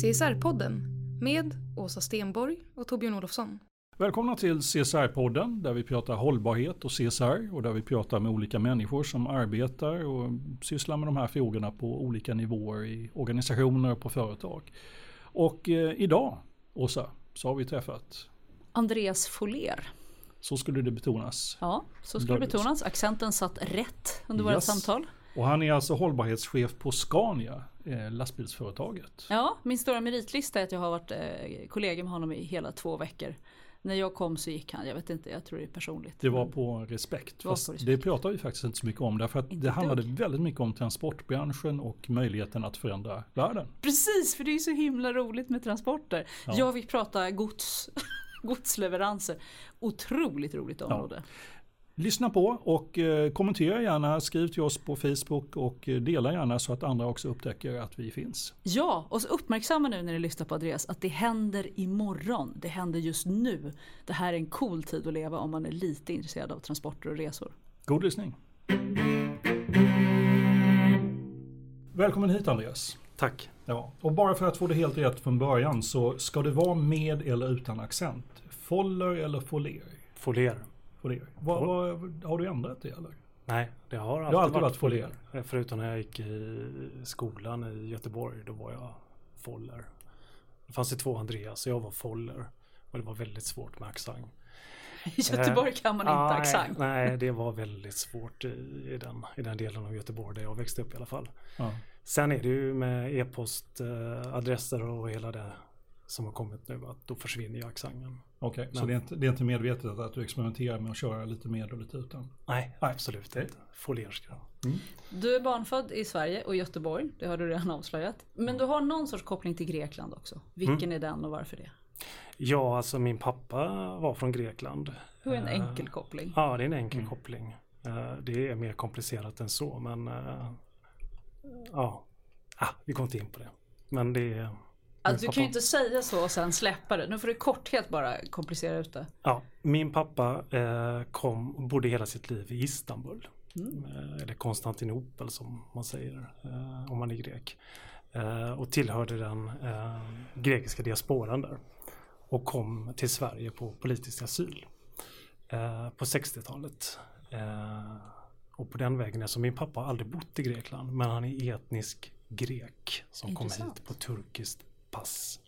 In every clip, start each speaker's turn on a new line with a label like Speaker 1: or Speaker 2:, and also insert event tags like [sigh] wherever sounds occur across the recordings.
Speaker 1: CSR-podden med Åsa Stenborg och Torbjörn Olofsson.
Speaker 2: Välkomna till CSR-podden där vi pratar hållbarhet och CSR och där vi pratar med olika människor som arbetar och sysslar med de här frågorna på olika nivåer i organisationer och på företag. Och eh, idag, Åsa, så har vi träffat
Speaker 3: Andreas Foler.
Speaker 2: Så skulle det betonas.
Speaker 3: Ja, så skulle det betonas. Accenten satt rätt under yes. vårt samtal.
Speaker 2: Och han är alltså hållbarhetschef på Scania, eh, lastbilsföretaget.
Speaker 3: Ja, min stora meritlista är att jag har varit eh, kollega med honom i hela två veckor. När jag kom så gick han, jag vet inte, jag tror det är personligt.
Speaker 2: Det var på respekt. Det, på respekt. det pratar vi faktiskt inte så mycket om därför att inte det handlade dugg. väldigt mycket om transportbranschen och möjligheten att förändra världen.
Speaker 3: Precis, för det är så himla roligt med transporter. Ja. Jag vill prata gods, [laughs] godsleveranser. Otroligt roligt område. Ja.
Speaker 2: Lyssna på och eh, kommentera gärna, skriv till oss på Facebook och eh, dela gärna så att andra också upptäcker att vi finns.
Speaker 3: Ja, och så uppmärksamma nu när ni lyssnar på Andreas att det händer imorgon. Det händer just nu. Det här är en cool tid att leva om man är lite intresserad av transporter och resor.
Speaker 2: God lyssning. Välkommen hit Andreas.
Speaker 4: Tack.
Speaker 2: Ja, och bara för att få det helt rätt från början så ska det vara med eller utan accent? Foller eller foler?
Speaker 4: Foler.
Speaker 2: Foler. Vad, vad, har du ändrat det eller?
Speaker 4: Nej, det har alltid,
Speaker 2: har alltid varit, foler.
Speaker 4: Förutom när jag gick i skolan i Göteborg, då var jag foller. Det fanns det två Andreas och jag var foller. Och det var väldigt svårt med accent. [laughs]
Speaker 3: I Göteborg kan man inte
Speaker 4: nej,
Speaker 3: accent.
Speaker 4: Nej, det var väldigt svårt i, i, den, i den delen av Göteborg där jag växte upp i alla fall. Ja. Sen är det ju med e-postadresser och hela det som har kommit nu att då försvinner ju accenten.
Speaker 2: Okej, okay, så det är, inte, det är, inte, medvetet att du experimenterar med att köra lite med och lite utan?
Speaker 4: Nej, Nej. absolut inte. Folerska. Mm.
Speaker 3: Du är barnfödd i Sverige och Göteborg, det har du redan avslöjat. Men du har någon sorts koppling till Grekland också. Vilken mm. är den och varför det?
Speaker 4: Ja, alltså min pappa var från Grekland.
Speaker 3: Hur är en eh, enkel koppling?
Speaker 4: Ja, det är en enkel mm. koppling. Eh, det är mer komplicerat än så, men uh, ja, ah, vi går inte in på det. Men det är
Speaker 3: Alltså, du kan ju inte säga så och sen släppa det. Nu får du korthet bara komplicera ut det.
Speaker 4: Ja, min pappa eh, kom, bodde hela sitt liv i Istanbul. Mm. Eh, eller Konstantinopel som man säger eh, om man är grek. Eh, och tillhörde den eh, grekiska diasporan där. Och kom till Sverige på politisk asyl. Eh, på 60-talet. och på den vägen, alltså min pappa har aldrig bott i Grekland men han är etnisk grek som Intressant. kom hit på turkiskt pass.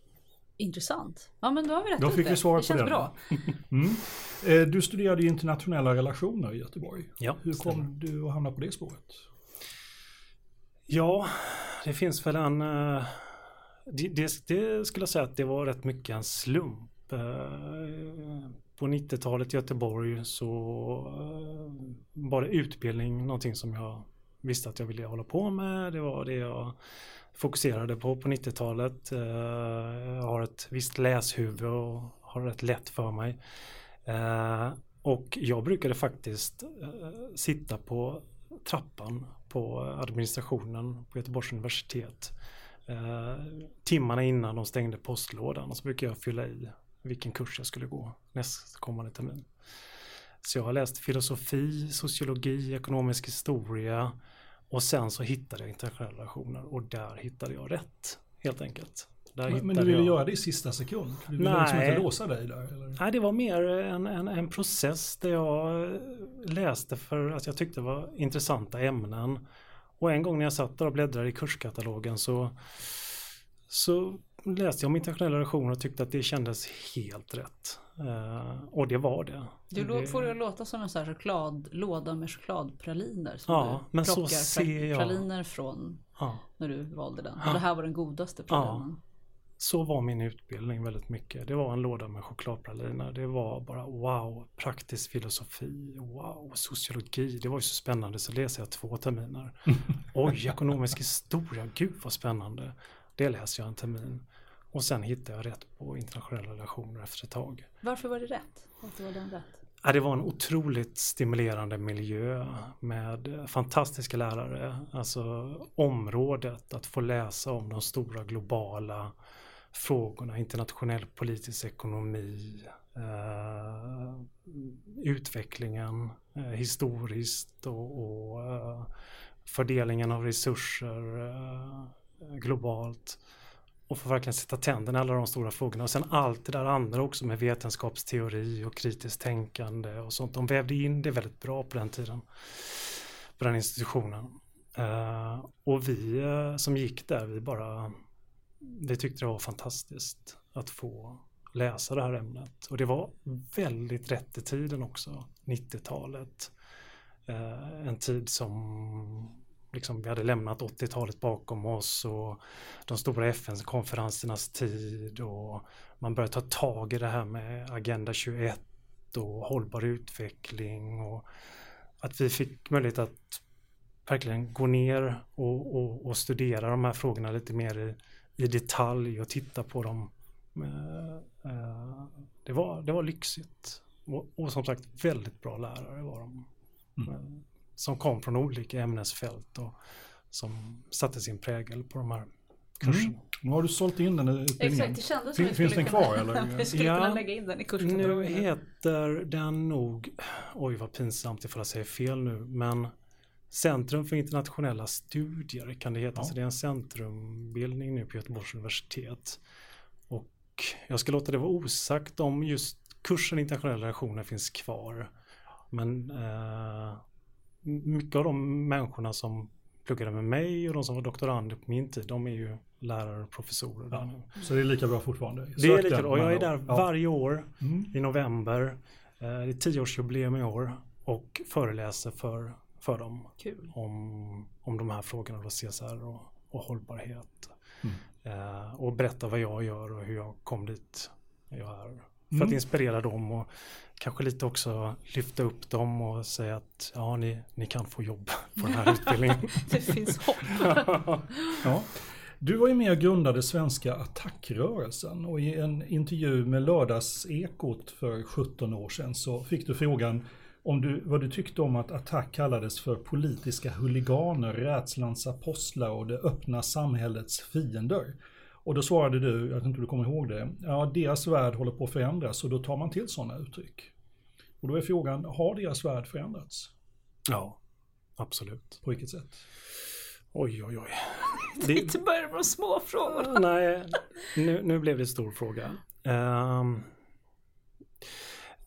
Speaker 3: Intressant. Ja men då har vi rätt
Speaker 2: Då fick vi svar
Speaker 3: det
Speaker 2: på det.
Speaker 3: bra. [laughs]
Speaker 2: mm. Eh, du studerade internationella relationer i Göteborg.
Speaker 4: Ja,
Speaker 2: Hur kom stämmer. du att hamna på det spåret?
Speaker 4: Ja, det finns väl en... Eh, det, det, det, skulle jag säga att det var rätt mycket en slump. Eh, på 90-talet i Göteborg så var det utbildning någonting som jag visste att jag ville hålla på med. Det var det jag fokuserade på på 90-talet. Jag eh, har ett visst läshuvud och har rätt lätt för mig. Eh, och jag brukade faktiskt eh, sitta på trappan på administrationen på Göteborgs universitet. Timmarna innan de stängde postlådan och så brukade jag fylla i vilken kurs jag skulle gå nästkommande termin. Så jag har läst filosofi, sociologi, ekonomisk historia, och sen så hittade jag internationella relationer och där hittade jag rätt. Helt enkelt.
Speaker 2: Där men, men du ville jag... göra det i sista sekund? Du ville liksom inte låsa dig där? Eller?
Speaker 4: Nej, det var mer en, en, en, process där jag läste för att jag tyckte det var intressanta ämnen. Och en gång när jag satt där och bläddrade i kurskatalogen så, så läste jag om internationella relationer och tyckte att det kändes helt rätt. Uh, och det var det.
Speaker 3: Du
Speaker 4: det...
Speaker 3: får det låta som en sån här chokladlåda med chokladpraliner. Som
Speaker 4: ja,
Speaker 3: du
Speaker 4: men så ser jag.
Speaker 3: praliner från
Speaker 4: ja.
Speaker 3: när du valde den. Och det här var den godaste pralinen. Ja.
Speaker 4: Så var min utbildning väldigt mycket. Det var en låda med chokladpraliner. Det var bara wow, praktisk filosofi, wow, sociologi. Det var ju så spännande så läser jag två terminer. [laughs] Oj, ekonomisk historia, gud vad spännande. Det läser jag en termin. Och sen hittade jag rätt på internationella relationer efter ett tag.
Speaker 3: Varför var det rätt? Varför var den rätt?
Speaker 4: Ja, det var en otroligt stimulerande miljö med fantastiska lärare. Alltså området att få läsa om de stora globala frågorna, internationell politisk ekonomi, eh, utvecklingen eh, historiskt och, och eh, fördelningen av resurser eh, Eh, globalt och få verkligen sätta tänderna i alla de stora frågorna. Och sen allt det där andra också med vetenskapsteori och kritiskt tänkande och sånt. De vävde in det väldigt bra på den tiden. På den institutionen. Uh, och vi uh, som gick där, vi bara vi tyckte det var fantastiskt att få läsa det här ämnet. Och det var väldigt rätt i tiden också, 90-talet. Uh, en tid som liksom, vi hade lämnat 80-talet bakom oss och de stora FN-konferensernas tid och man började ta tag i det här med Agenda 21 och hållbar utveckling och att vi fick möjlighet att verkligen gå ner och, och, och studera de här frågorna lite mer i, i detalj och titta på dem. Eh, eh, det var, det var lyxigt och, och som sagt väldigt bra lärare var de. Mm. Som kom från olika ämnesfält och som satte sin prägel på de här kurserna. Mm.
Speaker 2: Nu har du sålt in den utbildningen.
Speaker 3: Exakt, det kändes som
Speaker 2: Finns den kvar eller? [laughs]
Speaker 3: vi skulle ja, kunna lägga in den i kurskatalogen.
Speaker 4: Nu heter den nog, oj vad pinsamt ifall jag säger fel nu, men Centrum för internationella studier kan det heta. Ja. Så det är en centrumbildning nu på Göteborgs universitet. Och jag ska låta det vara osagt om just kursen internationella relationer finns kvar. Men eh, mycket av de människorna som pluggade med mig och de som var doktorander på min tid, de är ju lärare och professorer. Ja,
Speaker 2: så det är lika bra fortfarande?
Speaker 4: det är lika bra och jag är där ja. varje år mm. i november. Eh, det är tioårsjubileum i år och föreläser för, för dem
Speaker 3: Kul.
Speaker 4: Om, om de här frågorna, då CSR och, och hållbarhet. Mm. Eh, och berätta vad jag gör och hur jag kom dit jag är. För mm. att inspirera dem och kanske lite också lyfta upp dem och säga att ja, ni, ni kan få jobb på den här [laughs] utbildningen.
Speaker 3: det finns hopp. [laughs]
Speaker 2: ja. Du var ju med och grundade Svenska attackrörelsen och i en intervju med Lördagsekot för 17 år sedan så fick du frågan om du, vad du tyckte om att Attack kallades för politiska huliganer, rädslans apostlar och det öppna samhällets fiender. Och då svarade du, jag vet inte om du kommer ihåg det, ja deras värld håller på att förändras och då tar man till sådana uttryck. Och då är frågan, har deras värld förändrats?
Speaker 4: Ja, absolut.
Speaker 2: På vilket sätt?
Speaker 4: Oj, oj, oj. [laughs]
Speaker 3: Det inte börja med de små frågorna. [laughs]
Speaker 4: Nej, nu, nu blev det en stor fråga. Um,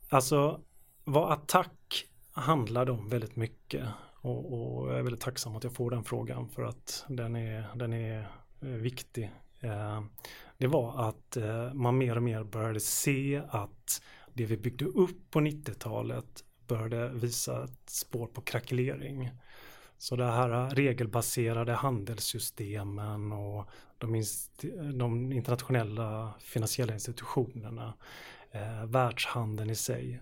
Speaker 4: alltså, vad attack handlade om väldigt mycket. Och, och, jag är väldigt tacksam att jag får den frågan för att den är, den är eh, viktig Eh, det var att eh, man mer och mer började se att det vi byggde upp på 90-talet började visa ett spår på krackelering. Så det här regelbaserade handelssystemen och de, de internationella finansiella institutionerna, eh, världshandeln i sig,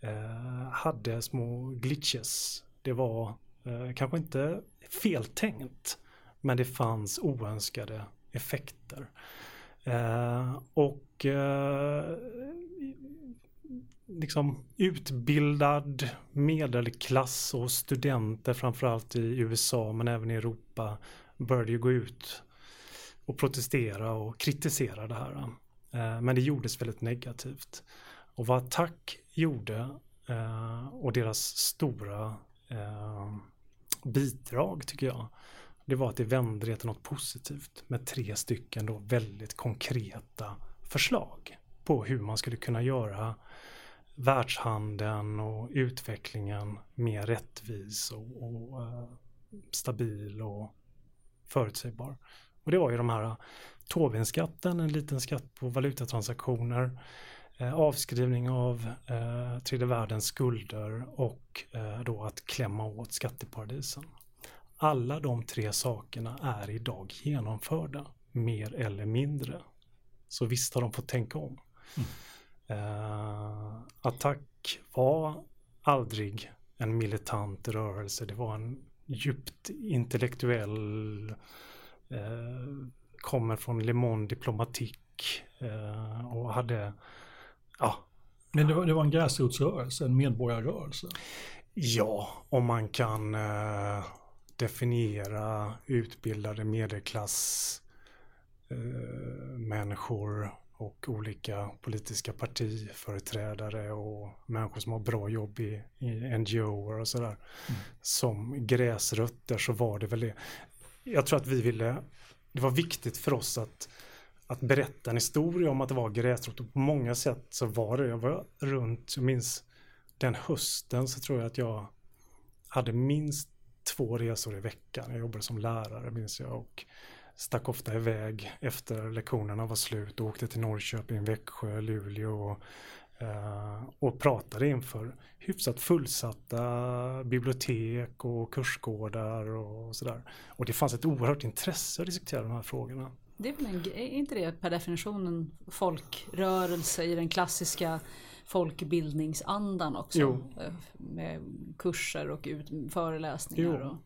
Speaker 4: eh, hade små glitches. Det var eh, kanske inte feltänkt, men det fanns oönskade effekter. Eh, och eh, liksom utbildad medelklass och studenter framförallt i USA men även i Europa började ju gå ut och protestera och kritisera det här. Eh, men det gjordes väldigt negativt. Och vad Attack gjorde eh, och deras stora eh, bidrag tycker jag det var att det vände det till något positivt med tre stycken då väldigt konkreta förslag på hur man skulle kunna göra världshandeln och utvecklingen mer rättvis och, och uh, stabil och förutsägbar. Och det var ju de här eh, Tobinskatten, en liten skatt på valutatransaktioner, eh, avskrivning av eh, tredje världens skulder och eh, då att klämma åt skatteparadisen. Alla de tre sakerna är idag genomförda, mer eller mindre. Så visst har de fått tänka om. Mm. Eh, attack var aldrig en militant rörelse, det var en djupt intellektuell eh, kommer från Le Monde Diplomatique eh, och hade, ja.
Speaker 2: Men det var, det var en gräsrotsrörelse, en medborgarrörelse?
Speaker 4: Ja, om man kan definiera utbildade medelklass eh, människor och olika politiska partiföreträdare och människor som har bra jobb i, i NGO och sådär. Mm. Som gräsrötter så var det väl det. Jag tror att vi ville det var viktigt för oss att, att berätta en historia om att det var gräsrot och på många sätt så var det, jag var runt, jag minns den hösten så tror jag att jag hade minst två resor i veckan. Jag jobbade som lärare minns jag och stack ofta iväg efter lektionerna var slut och åkte till Norrköping, Växjö, Luleå och, eh, och pratade inför hyfsat fullsatta bibliotek och kursgårdar och sådär. Och det fanns ett oerhört intresse att diskutera de här frågorna.
Speaker 3: Det är, väl en, är inte det per definition folkrörelse i den klassiska folkbildningsandan också? Jo. Eh, med kurser och ut, föreläsningar. Och,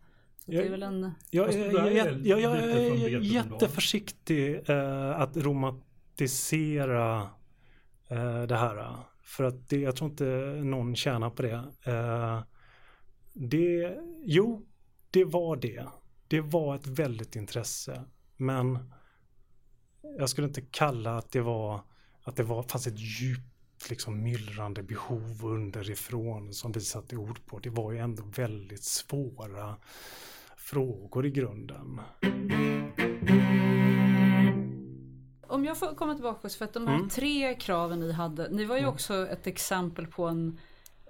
Speaker 4: det är väl en... Jag, jag, jag, jag, jag är jätteförsiktig eh, att romantisera eh, det här. För att det, jag tror inte någon tjänar på det. Eh, det. Jo, det var det. Det var ett väldigt intresse. Men jag skulle inte kalla att det var att det var, fanns ett djupt liksom myllrande behov underifrån som vi satte ord på. Det var ju ändå väldigt svåra frågor i grunden.
Speaker 3: Om jag får komma tillbaka för att de här mm. tre kraven ni hade, ni var ju mm. också ett exempel på en,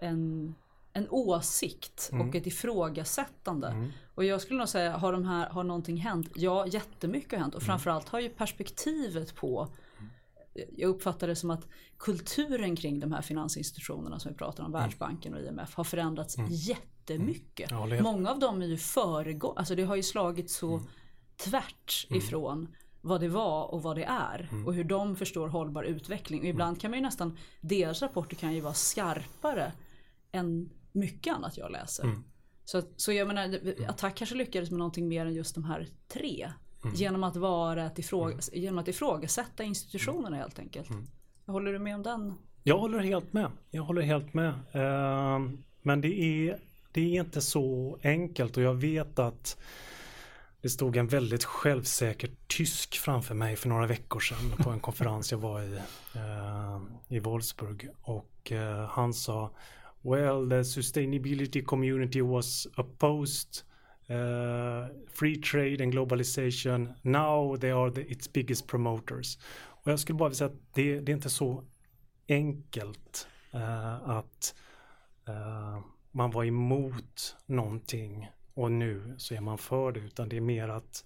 Speaker 3: en, en åsikt mm. och ett ifrågasättande. Mm. Och jag skulle nog säga, har, de här, har någonting hänt? Ja, jättemycket har hänt och mm. framförallt har ju perspektivet på jag uppfattar det som att kulturen kring de här finansinstitutionerna som vi pratar om, mm. Världsbanken och IMF, har förändrats mm. jättemycket. Mm. Många av dem är ju föregå, alltså det har ju slagit så mm. tvärt mm. ifrån vad det var och vad det är mm. och hur de förstår hållbar utveckling. Och ibland kan man ju nästan, deras rapporter kan ju vara skarpare än mycket annat jag läser. Mm. Så, så jag menar, Attack kanske lyckades med någonting mer än just de här tre. Mm. Genom, att vara ett ifråga, mm. genom att ifrågasätta institutionerna helt enkelt. Mm. Håller du med om den?
Speaker 4: Jag håller helt med. Jag håller helt med. Uh, men det är, det är inte så enkelt och jag vet att det stod en väldigt självsäker tysk framför mig för några veckor sedan på en konferens jag var i uh, i Wolfsburg och uh, han sa Well, the sustainability community was opposed Uh, free trade and globalization, now they are the, its biggest promoters. Och jag skulle bara vilja säga att det, det är inte så enkelt uh, att uh, man var emot någonting och nu så är man för det, utan det är mer att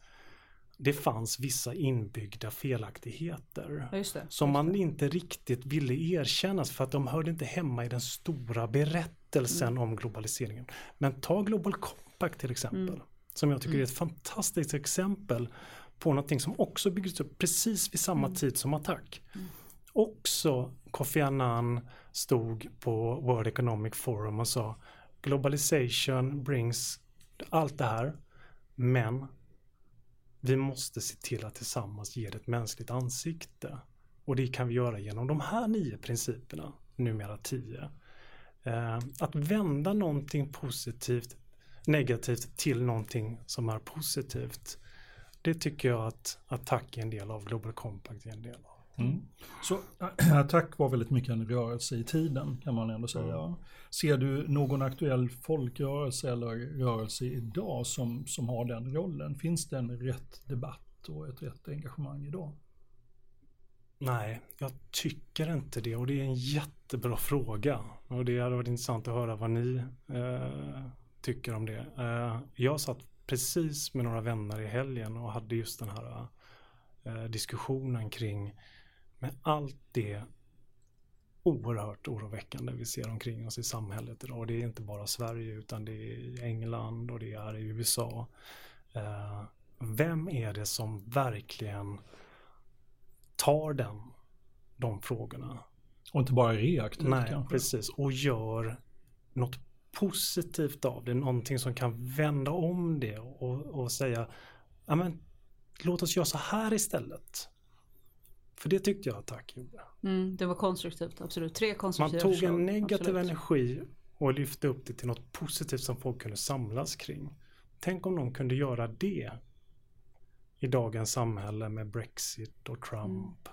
Speaker 4: det fanns vissa inbyggda felaktigheter
Speaker 3: det,
Speaker 4: som man inte riktigt ville erkänna för att de hörde inte hemma i den stora berättelsen mm. om globaliseringen. Men ta Global Compact till exempel. Mm. Som jag tycker är ett fantastiskt exempel på någonting som också byggdes upp precis vid samma mm. tid som Attack. Mm. Också Kofi Annan stod på World Economic Forum och sa Globalization brings allt det här men vi måste se till att tillsammans ge det ett mänskligt ansikte. Och det kan vi göra genom de här nio principerna, numera tio. Eh, att vända någonting positivt negativt till någonting som är positivt. Det tycker jag att Attack är en del av, Global Compact är en del av.
Speaker 2: Mm. Så Attack var väldigt mycket en rörelse i tiden kan man ändå säga. Mm. Ser du någon aktuell folkrörelse eller rörelse idag som, som har den rollen? Finns det en rätt debatt och ett rätt engagemang idag?
Speaker 4: Nej, jag tycker inte det och det är en jättebra fråga. Och det hade varit intressant att höra vad ni eh, tycker om det. Eh, jag satt precis med några vänner i helgen och hade just den här eh, diskussionen kring med allt det oerhört oroväckande vi ser omkring oss i samhället idag. Och det är inte bara Sverige utan det är i England och det är i USA. Eh, vem är det som verkligen tar den, de frågorna?
Speaker 2: Och inte bara reaktivt
Speaker 4: Nej,
Speaker 2: kanske?
Speaker 4: precis. Och gör något positivt av det. Någonting som kan vända om det och, och säga ja, men, låt oss göra så här istället. För det tyckte jag att Tack gjorde.
Speaker 3: Mm, det var konstruktivt, absolut. Tre
Speaker 4: Man
Speaker 3: konstruktiva
Speaker 4: tog
Speaker 3: förslag,
Speaker 4: en negativ
Speaker 3: absolut.
Speaker 4: energi och lyfte upp det till något positivt som folk kunde samlas kring. Tänk om någon kunde göra det i dagens samhälle med Brexit och Trump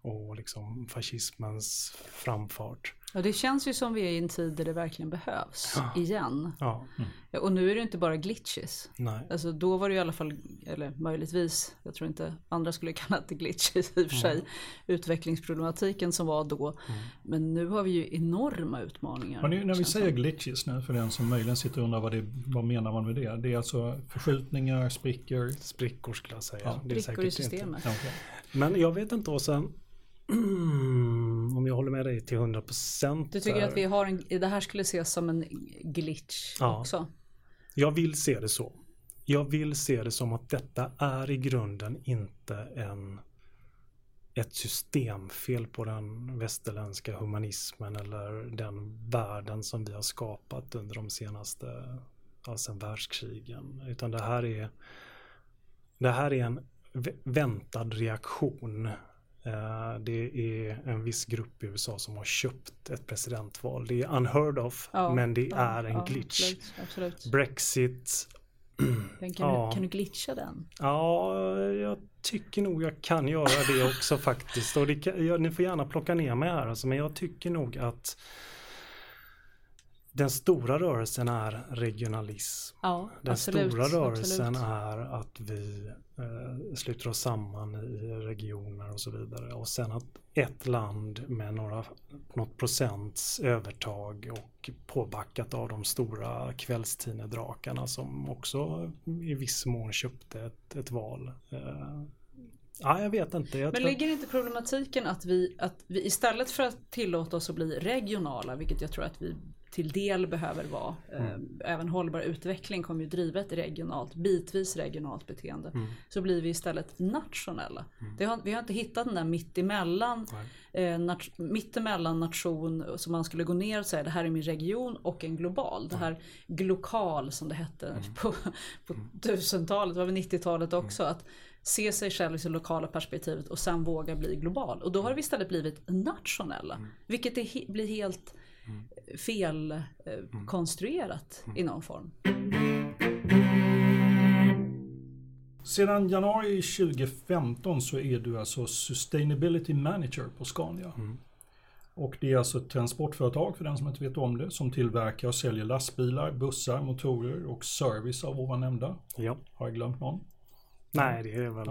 Speaker 4: och liksom fascismens framfart.
Speaker 3: Ja, det känns ju som vi är i en tid där det verkligen behövs igen.
Speaker 4: Ja,
Speaker 3: Ja, Och nu är det inte bara glitches.
Speaker 4: nej.
Speaker 3: Alltså då var det i alla fall, eller möjligtvis, jag tror inte andra skulle [laughs] kalla det glitches i och för sig, utvecklingsproblematiken som var då. Men nu har vi ju enorma utmaningar.
Speaker 2: Men nu, när vi säger
Speaker 3: som.
Speaker 2: glitches nu, för den som möjligen sitter och undrar vad, det, vad menar man med det? Det är alltså förskjutningar, sprickor?
Speaker 4: Sprickor skulle jag säga.
Speaker 2: Ja.
Speaker 4: det är
Speaker 3: Brickor i
Speaker 4: inte.
Speaker 3: systemet.
Speaker 2: Ja, okej.
Speaker 4: Men jag vet inte och sen om jag håller med dig till 100 procent.
Speaker 3: Du tycker att vi har en, det här skulle ses som en glitch
Speaker 4: Ja.
Speaker 3: också?
Speaker 4: Jag vill se det så. Jag vill se det som att detta är i grunden inte en ett systemfel på den västerländska humanismen eller den världen som vi har skapat under de senaste, ja, sen världskrigen. Utan det här är det här är en vä- väntad reaktion. Eh, Det är en viss grupp i USA som har köpt ett presidentval. Det är unheard of,
Speaker 3: Ja,
Speaker 4: men det
Speaker 3: ja,
Speaker 4: är en
Speaker 3: ja,
Speaker 4: glitch.
Speaker 3: Absolut.
Speaker 4: Brexit. [clears throat]
Speaker 3: Den kan, du, kan du glitcha den?
Speaker 4: Ja, jag tycker nog jag kan göra det också faktiskt. Och det kan, ja, ni får gärna plocka ner mig här alltså, men jag tycker nog att den stora rörelsen är regionalism.
Speaker 3: Ja,
Speaker 4: Den
Speaker 3: absolut.
Speaker 4: stora rörelsen
Speaker 3: absolut.
Speaker 4: är att vi eh, sluter oss samman i regioner och så vidare. Och sen att ett land med några, något procents övertag och påbackat av de stora kvällstidnedrakarna som också i viss mån köpte ett, ett val. Eh, ja, jag vet inte. Jag
Speaker 3: Men
Speaker 4: tror-
Speaker 3: ligger inte problematiken att vi, att vi istället för att tillåta oss att bli regionala, vilket jag tror att vi till del behöver vara. Eh, även hållbar utveckling kommer ju driva ett regionalt, bitvis regionalt beteende. Så blir vi istället nationella. Det har, vi har inte hittat den där mittemellan, eh, nat, mittemellan nation som man skulle gå ner och säga det här är min region och en global. Det här glokal som det hette på, på 1000-talet, det var väl 90-talet också. Att se sig själv i det lokala perspektivet och sen våga bli global. Och då har vi istället blivit nationella. Vilket är, he- blir helt fel eh, konstruerat i någon form.
Speaker 2: Sedan januari 2015 så är du alltså Sustainability Manager på Scania. Och det är alltså ett transportföretag, för den som inte vet om det, som tillverkar och säljer lastbilar, bussar, motorer och service av ovan nämnda.
Speaker 4: Ja.
Speaker 2: Har jag glömt någon?
Speaker 4: Nej, det är väl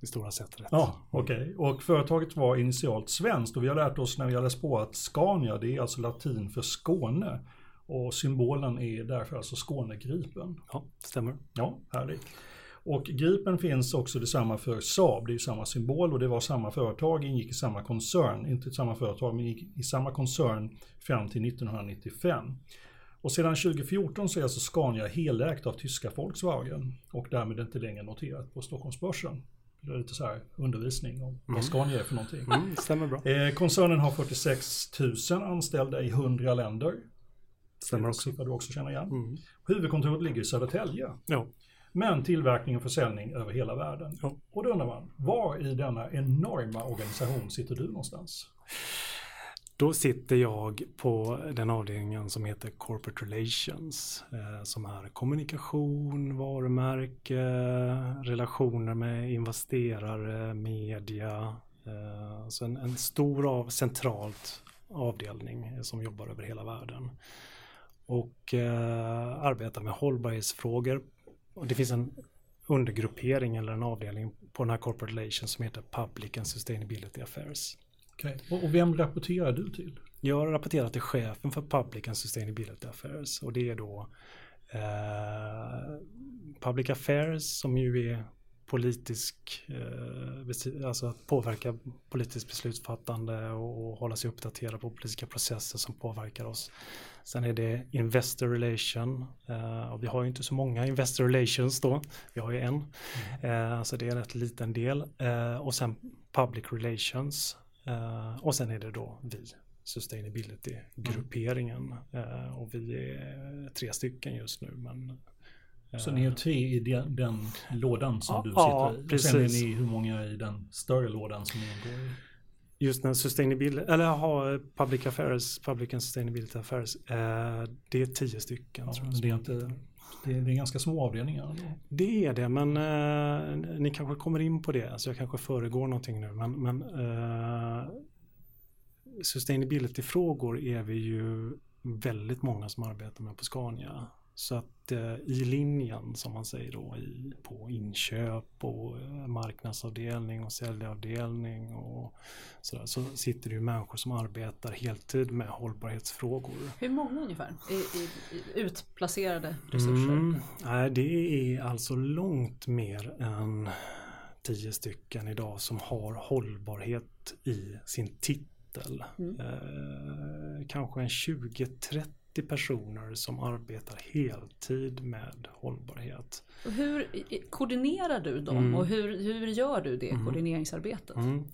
Speaker 4: i stora sett rätt.
Speaker 2: Ja, okej. Och företaget var initialt svenskt och vi har lärt oss när vi har läst på att Scania det är alltså latin för Skåne. Och symbolen är därför alltså Skånegripen.
Speaker 4: Ja, stämmer.
Speaker 2: Ja, härligt. Och Gripen finns också detsamma för Saab, det är samma symbol och det var samma företag, ingick i samma koncern, inte samma företag men i samma koncern fram till 1995. Och sedan 2014 så är alltså Scania helägt av tyska Volkswagen och därmed inte längre noterat på Stockholmsbörsen. Det lite så här undervisning om vad Scania är för någonting.
Speaker 4: Mm, stämmer bra.
Speaker 2: Eh, koncernen har 46 000 anställda i 100 länder.
Speaker 4: Stämmer
Speaker 2: Det
Speaker 4: också.
Speaker 2: siffra du också känner igen.
Speaker 4: Mm.
Speaker 2: Huvudkontoret ligger i Södertälje.
Speaker 4: Ja.
Speaker 2: Men tillverkning och försäljning över hela världen.
Speaker 4: Ja.
Speaker 2: Och då undrar man, var i denna enorma organisation sitter du någonstans?
Speaker 4: Då sitter jag på den avdelningen som heter Corporate Relations. Eh, som är kommunikation, varumärke, relationer med investerare, media. Eh, alltså en, en stor av, centralt avdelning eh, som jobbar över hela världen. Och eh, arbetar med hållbarhetsfrågor. Och det finns en undergruppering eller en avdelning på den här Corporate Relations som heter Public and Sustainability Affairs.
Speaker 2: Okej. Och, och vem rapporterar du till?
Speaker 4: Jag har rapporterat till chefen för Public and Sustainability Affairs och det är då Eh, public affairs som ju är politisk, eh, alltså att påverka politiskt beslutsfattande och hålla sig uppdaterad på politiska processer som påverkar oss. Sen är det Investor Relation uh, och vi har ju inte så många Investor Relations då. Vi har ju en. Mm. Uh, så det är en rätt liten del. Uh, och sen Public Relations. Och sen är det då vi, Sustainability-grupperingen. och vi är tre stycken just nu. Men,
Speaker 2: så ni är tre i den, den lådan som ja, du sitter ja, i? Och sen är ni hur många i den större lådan som ni ingår i?
Speaker 4: just när sustainability, eller ha public affairs, public and sustainability affairs, eh, det är tio stycken.
Speaker 2: Ja, det, är inte, det, är, det är ganska små avdelningar.
Speaker 4: Det är det, men eh, ni kanske kommer in på det, Alltså jag kanske föregår någonting nu, men, men eh, sustainability-frågor är vi ju väldigt många som arbetar med på Scania. Så att i linjen som man säger då i, på inköp och eh, marknadsavdelning och säljavdelning och sådär, så sitter det ju människor som arbetar heltid med hållbarhetsfrågor.
Speaker 3: Hur många ungefär i, i, i utplacerade resurser? Mm,
Speaker 4: nej, det är alltså långt mer än tio stycken idag som har hållbarhet i sin titel. Mm. Eh, kanske en 20-30 30 personer som arbetar heltid med hållbarhet.
Speaker 3: Och hur koordinerar du dem mm. och hur, hur gör du det mm. koordineringsarbetet? Mm.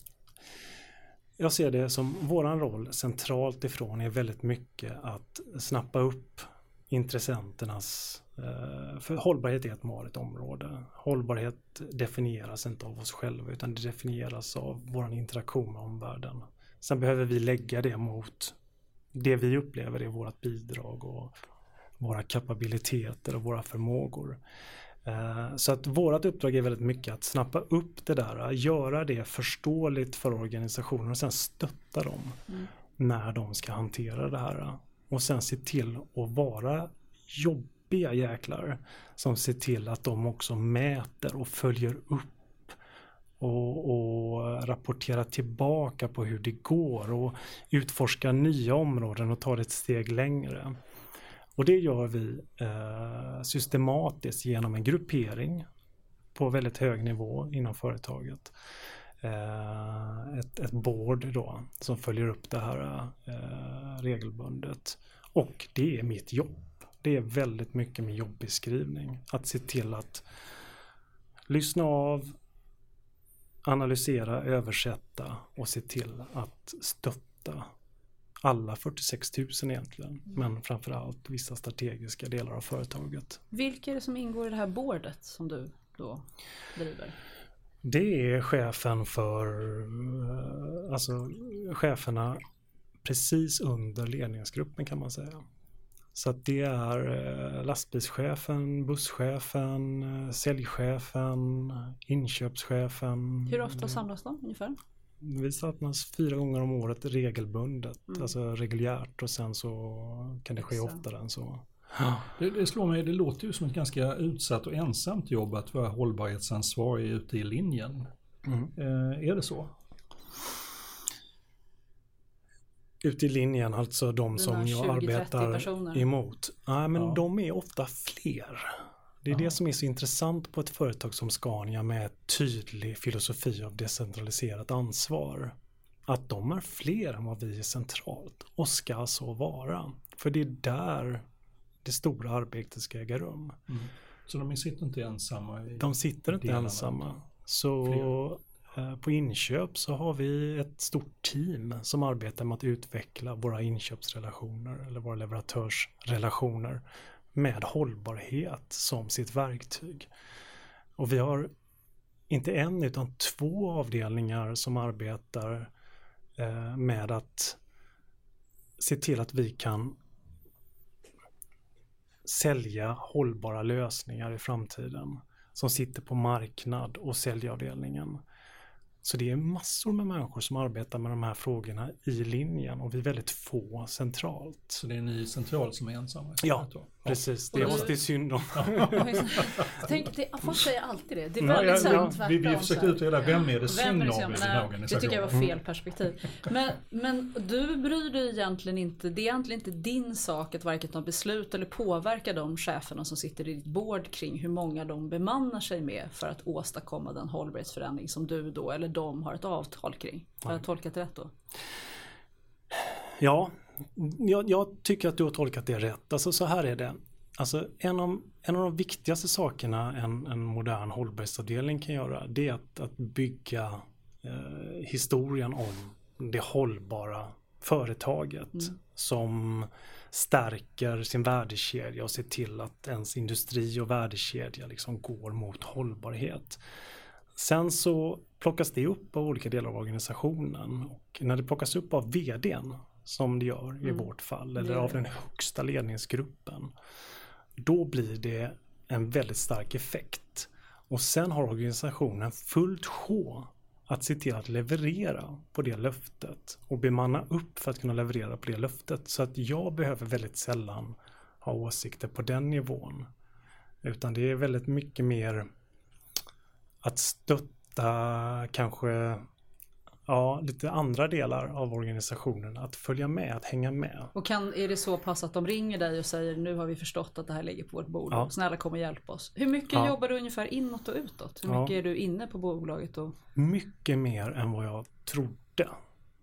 Speaker 4: Jag ser det som våran roll centralt ifrån är väldigt mycket att snappa upp intressenternas eh, för hållbarhet är ett marigt område. Hållbarhet definieras inte av oss själva utan det definieras av vår interaktion med omvärlden. Sen behöver vi lägga det mot det vi upplever är vårt bidrag och våra kapabiliteter och våra förmågor. Eh, så att vårt uppdrag är väldigt mycket att snappa upp det där, göra det förståeligt för organisationer och sen stötta dem mm. när de ska hantera det här. Och sen se till att vara jobbiga jäklar som ser till att de också mäter och följer upp och, och rapportera tillbaka på hur det går och utforska nya områden och ta det ett steg längre. Och det gör vi eh, systematiskt genom en gruppering på väldigt hög nivå inom företaget. Eh, ett, ett board då som följer upp det här eh, regelbundet. Och det är mitt jobb. Det är väldigt mycket min jobbeskrivning. Att se till att lyssna av, analysera, översätta och se till att stötta alla 46 000 egentligen, mm. men framförallt vissa strategiska delar av företaget.
Speaker 3: Vilka är det som ingår i det här bordet som du då driver?
Speaker 4: Det är chefen för, eh, alltså cheferna precis under ledningsgruppen kan man säga. Så att det är eh, lastbilschefen, busschefen, eh, säljchefen, inköpschefen.
Speaker 3: Hur ofta samlas de ungefär?
Speaker 4: Vi samlas fyra gånger om året regelbundet, mm. alltså reguljärt och sen så kan det ske Exakt. oftare än så.
Speaker 2: Det, det, slår mig, det låter ju som ett ganska utsatt och ensamt jobb att vara hållbarhetsansvarig ute i linjen. Mm. Eh, är det så?
Speaker 4: Ute i linjen, alltså de som jag arbetar personer. emot. Nej, men ja. de är ofta fler. Det är ja. det som är så intressant på ett företag som Scania med tydlig filosofi av decentraliserat ansvar. Att de är fler än vad vi är centralt och ska så vara. För det är där det stora arbetet ska äga rum. Mm.
Speaker 2: Så de sitter inte ensamma?
Speaker 4: I de sitter inte ensamma. Så fler. Eh, på inköp så har vi ett stort team som arbetar med att utveckla våra inköpsrelationer eller våra leverantörsrelationer med hållbarhet som sitt verktyg. Och vi har inte en utan två avdelningar som arbetar eh, med att se till att vi kan sälja hållbara lösningar i framtiden som sitter på marknad och säljavdelningen. Så det är massor med människor som arbetar med de här frågorna i linjen och vi är väldigt få centralt.
Speaker 2: Så det är ni centralt som är ensamma?
Speaker 4: Ja, Precis, det är oss det är synd om. [laughs]
Speaker 3: Tänk, det, folk säger alltid det. Det är
Speaker 2: Ja,
Speaker 3: väldigt
Speaker 2: ja, ja,
Speaker 3: sant
Speaker 2: vi, vi
Speaker 3: tvärtom,
Speaker 2: försökte utreda vem är det
Speaker 3: Vem
Speaker 2: synd om i den
Speaker 3: Det tycker jag var fel perspektiv. Men, men du bryr dig egentligen inte, det är egentligen inte din sak att varken ta beslut eller påverka de cheferna som sitter i ditt board kring hur många de bemannar sig med för att åstadkomma den hållbarhetsförändring som du då eller de har ett avtal kring. Har jag tolkat rätt då?
Speaker 4: Ja, jag, jag tycker att du har tolkat det rätt. Alltså så här är det. Alltså en av, en av de viktigaste sakerna en, en modern hållbarhetsavdelning kan göra det är att, att bygga eh, historien om det hållbara företaget som stärker sin värdekedja och ser till att ens industri och värdekedja liksom går mot hållbarhet. Sen så plockas det upp av olika delar av organisationen och när det plockas upp av vdn som det gör i vårt fall eller av den högsta ledningsgruppen då blir det en väldigt stark effekt. Och sen har organisationen fullt sjå att se till att leverera på det löftet och bemanna upp för att kunna leverera på det löftet. Så att jag behöver väldigt sällan ha åsikter på den nivån. Utan det är väldigt mycket mer att stötta kanske ja, lite andra delar av organisationen. Att följa med, att hänga med.
Speaker 3: Och kan, är det så pass att de ringer dig och säger nu har vi förstått att det här ligger på vårt bord.
Speaker 4: Ja.
Speaker 3: Snälla kom och hjälp oss. Hur mycket
Speaker 4: Ja.
Speaker 3: jobbar du ungefär inåt och utåt? Hur
Speaker 4: Ja.
Speaker 3: mycket är du inne på bolaget? Och,
Speaker 4: mycket mer än vad jag trodde.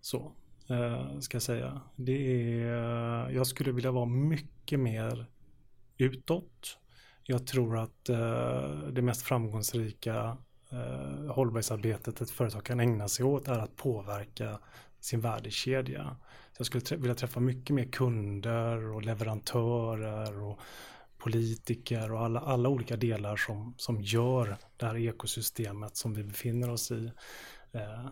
Speaker 4: Så eh, ska jag säga. Det är, jag skulle vilja vara mycket mer utåt. Jag tror att eh, det mest framgångsrika eh, hållbarhetsarbetet ett företag kan ägna sig åt är att påverka sin värdekedja. Så jag skulle trä- vilja träffa mycket mer kunder och leverantörer och politiker och alla, alla olika delar som, som gör det här ekosystemet som vi befinner oss i. Eh,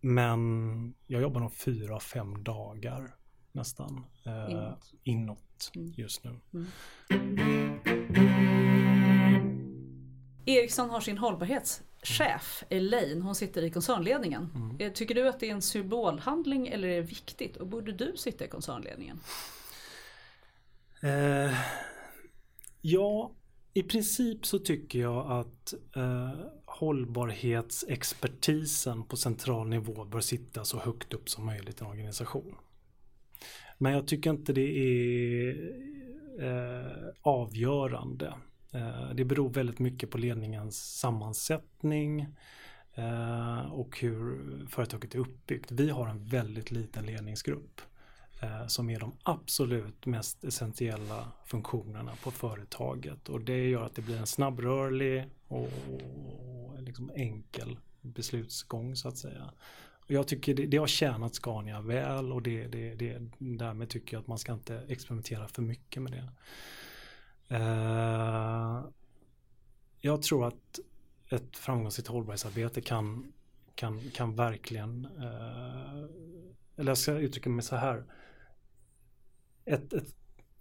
Speaker 4: men jag jobbar nog fyra, fem dagar nästan eh,
Speaker 3: Inåt.
Speaker 4: inåt
Speaker 3: Mm.
Speaker 4: just nu.
Speaker 3: Ericsson har sin hållbarhetschef Elaine, hon sitter i koncernledningen.
Speaker 4: Mm.
Speaker 3: Eh, Tycker du att det är en symbolhandling eller är det viktigt? Och borde du sitta i koncernledningen?
Speaker 4: Eh, ja, i princip så tycker jag att eh, hållbarhetsexpertisen på central nivå bör sitta så högt upp som möjligt i en organisation. Men jag tycker inte det är eh, avgörande. Eh, det beror väldigt mycket på ledningens sammansättning eh, och hur företaget är uppbyggt. Vi har en väldigt liten ledningsgrupp eh, som är de absolut mest essentiella funktionerna på företaget och det gör att det blir en snabbrörlig och, liksom enkel beslutsgång så att säga. Jag tycker det, det har tjänat Scania väl och det, det, det, därmed tycker jag att man ska inte experimentera för mycket med det. Eh, jag tror att ett framgångsrikt hållbarhetsarbete kan, kan, kan verkligen, eh, eller jag ska uttrycka mig så här. Ett, ett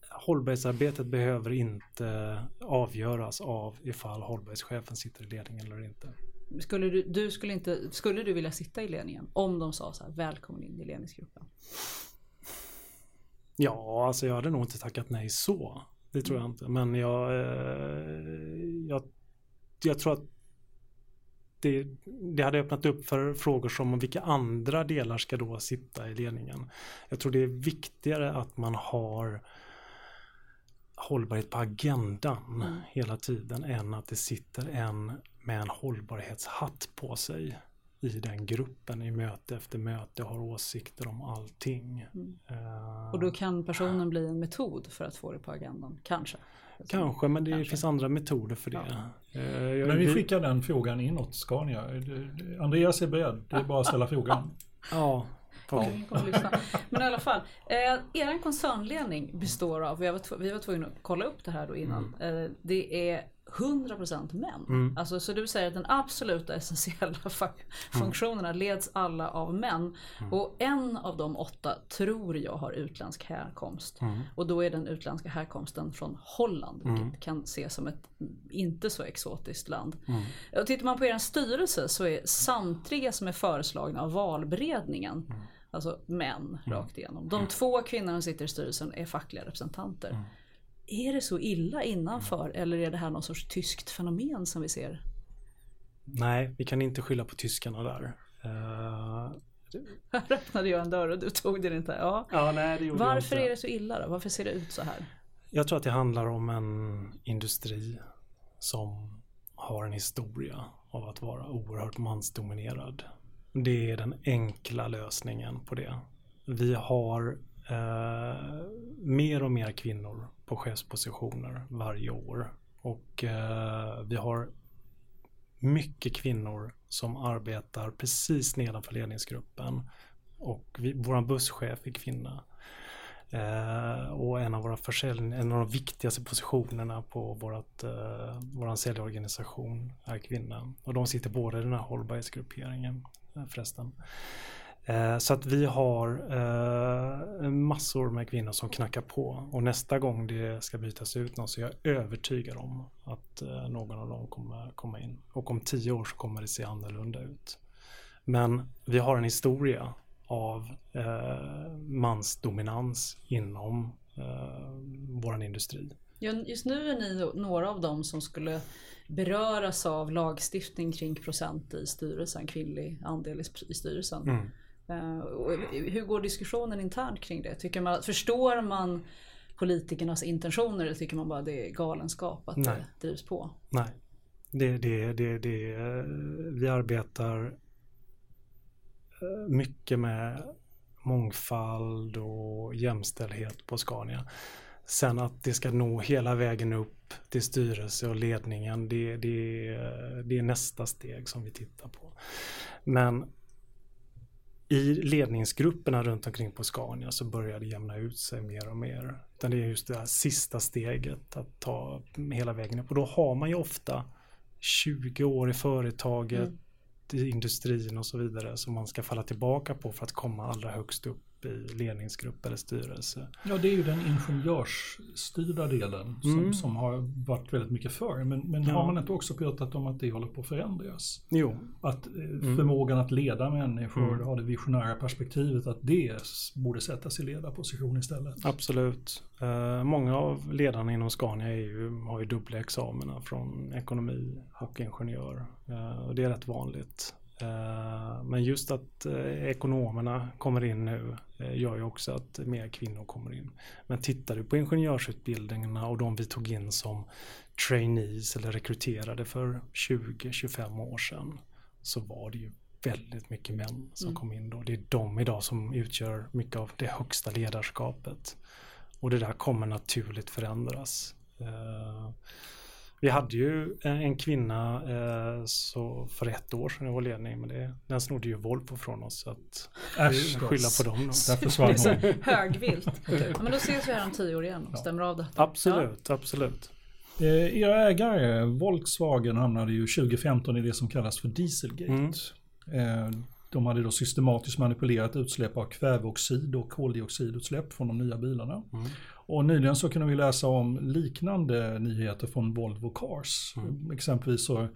Speaker 4: hållbarhetsarbetet behöver inte avgöras av ifall hållbarhetschefen sitter i ledningen eller inte.
Speaker 3: Skulle du, du skulle, inte, skulle du vilja sitta i ledningen om de sa så här, välkommen in i ledningsgruppen?
Speaker 4: Ja, alltså jag hade nog inte tackat nej så. Det tror jag inte. Men jag, eh, jag, jag tror att det, det hade öppnat upp för frågor som vilka andra delar ska då sitta i ledningen. Jag tror det är viktigare att man har hållbarhet på agendan
Speaker 3: Mm.
Speaker 4: hela tiden än att det sitter en med en hållbarhetshatt på sig i den gruppen i möte efter möte har åsikter om allting.
Speaker 3: Mm.
Speaker 4: Eh,
Speaker 3: Och då kan personen bli en metod för att få det på agendan, kanske.
Speaker 4: Kanske, men det
Speaker 3: Kanske.
Speaker 4: finns andra metoder för det. Eh, jag-
Speaker 2: Men vi skickar den frågan inåt Scania. Andreas är beredd, det är bara att ställa [laughs] frågan.
Speaker 4: Ja.
Speaker 3: Men i alla fall, eh, er koncernledning består av, vi var, tv- vi var tvungna att kolla upp det här då innan, eh, det är 100% män.
Speaker 4: Mm.
Speaker 3: Alltså, så du säger att den absoluta essentiella [laughs] fa- funktionerna leds alla av män. Och en av de åtta tror jag har utländsk härkomst. Och då är den utländska härkomsten från Holland, vilket kan ses som ett inte så exotiskt land. Och tittar man på er styrelse så är samtliga som är föreslagna av valberedningen Alltså män rakt igenom. De två kvinnorna som sitter i styrelsen är fackliga representanter. Är det så illa innanför eller är det här någon sorts tyskt fenomen som vi ser?
Speaker 4: Nej, vi kan inte skylla på tyskarna där. Uh,
Speaker 3: här [laughs] [laughs] öppnade jag en dörr och du tog den inte. Ja.
Speaker 4: ja nej, det gjorde
Speaker 3: Varför
Speaker 4: inte.
Speaker 3: är det så illa då? Varför ser det ut så här?
Speaker 4: Jag tror att det handlar om en industri som har en historia av att vara oerhört mansdominerad. Det är den enkla lösningen på det. Vi har eh, mer och mer kvinnor på chefspositioner varje år och eh, vi har mycket kvinnor som arbetar precis nedanför ledningsgruppen och vi, vår busschef är kvinna. Eh, och en av våra försälj, en av de viktigaste positionerna på vårat, eh, vår säljorganisation är kvinna. Och de sitter båda i den här hållbarhetsgrupperingen eh, förresten. Eh, så att vi har eh, massor med kvinnor som knackar på och nästa gång det ska bytas ut någon så är jag övertygad om att eh, någon av dem kommer komma in. Och om tio år så kommer det se annorlunda ut. Men vi har en historia av mansdominans inom vår industri.
Speaker 3: Just nu är ni några av dem som skulle beröras av lagstiftning kring procent i styrelsen, kvinnlig andel i styrelsen. Mm. Uh, hur går diskussionen internt kring det? Tycker man, förstår man politikernas intentioner eller tycker man bara det är galenskap att Nej. det drivs på?
Speaker 4: Nej, det, det, det, det, vi arbetar mycket med mångfald och jämställdhet på Scania. Sen att det ska nå hela vägen upp till styrelse och ledningen, det, det, det är nästa steg som vi tittar på. Men i ledningsgrupperna runt omkring på Scania så börjar det jämna ut sig mer och mer. Utan det är just det här sista steget att ta hela vägen upp. Och då har man ju ofta 20 år i företaget, mm i industrin och så vidare som man ska falla tillbaka på för att komma allra högst upp i ledningsgrupp eller styrelse.
Speaker 2: Ja, det är ju den ingenjörsstyrda delen som, mm. som har varit väldigt mycket för. Men, men ja. har man inte också pratat om att det håller på att förändras?
Speaker 4: Jo.
Speaker 2: Att eh, mm. förmågan att leda människor, mm. ha det visionära perspektivet, att det borde sättas i ledarposition istället.
Speaker 4: Absolut. Uh, många av ledarna inom Scania ju, har ju dubbla examina från ekonomi och ingenjör. Uh, och det är rätt vanligt. Uh, men just att ekonomerna kommer in nu gör ju också att mer kvinnor kommer in. Men tittar du på ingenjörsutbildningarna och de vi tog in som trainees eller rekryterade för 20-25 år sedan så var det ju väldigt mycket män som mm. kom in då. Det är de idag som utgör mycket av det högsta ledarskapet. Och det där kommer naturligt förändras. Vi hade ju en kvinna uh, så för ett år sedan i vår ledning, men det, den snodde ju Volvo från oss. Så att Äsch, skylla på dem. [laughs]
Speaker 3: Hon. Högvilt. [laughs] okay. ja, men då ses vi här om tio år igen och stämmer av detta.
Speaker 4: Absolut, ja. absolut.
Speaker 2: Eh, era ägare, Volkswagen, hamnade ju 2015 i det som kallas för Dieselgate. Mm. Eh, de hade då systematiskt manipulerat utsläpp av kväveoxid och koldioxidutsläpp från de nya bilarna. Mm. Och nyligen så kunde vi läsa om liknande nyheter från Volvo Cars. Mm. Exempelvis så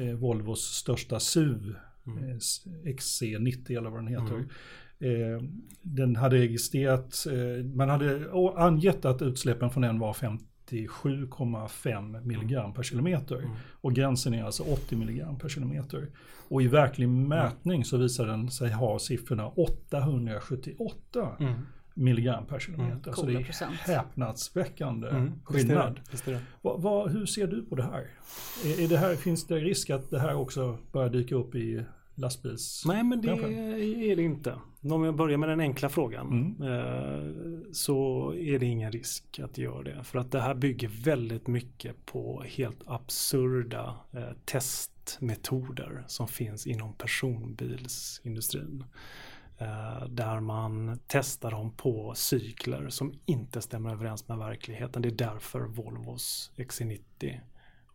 Speaker 2: eh, Volvos största SUV, mm. eh, XC90 eller vad den heter. Mm. Eh, den hade registrerat, eh, man hade angett att utsläppen från den var 57,5 milligram per kilometer. Mm. Och gränsen är alltså 80 milligram per kilometer. Och i verklig mätning så visar den sig ha siffrorna 878 mm. Milligram per kilometer. Mm. Så det är procent. häpnadsväckande mm. skillnad. Visst är det. Va, va, hur ser du på det här? Är, är det här? Finns det risk att det här också börjar dyka upp i lastbils...
Speaker 4: Nej men det är det inte. Om jag börjar med den enkla frågan mm. Eh, så är det ingen risk att göra det. För att det här bygger väldigt mycket på helt absurda eh, testmetoder som finns inom personbilsindustrin. Eh, där man testar dem på cykler som inte stämmer överens med verkligheten. Det är därför Volvos XC90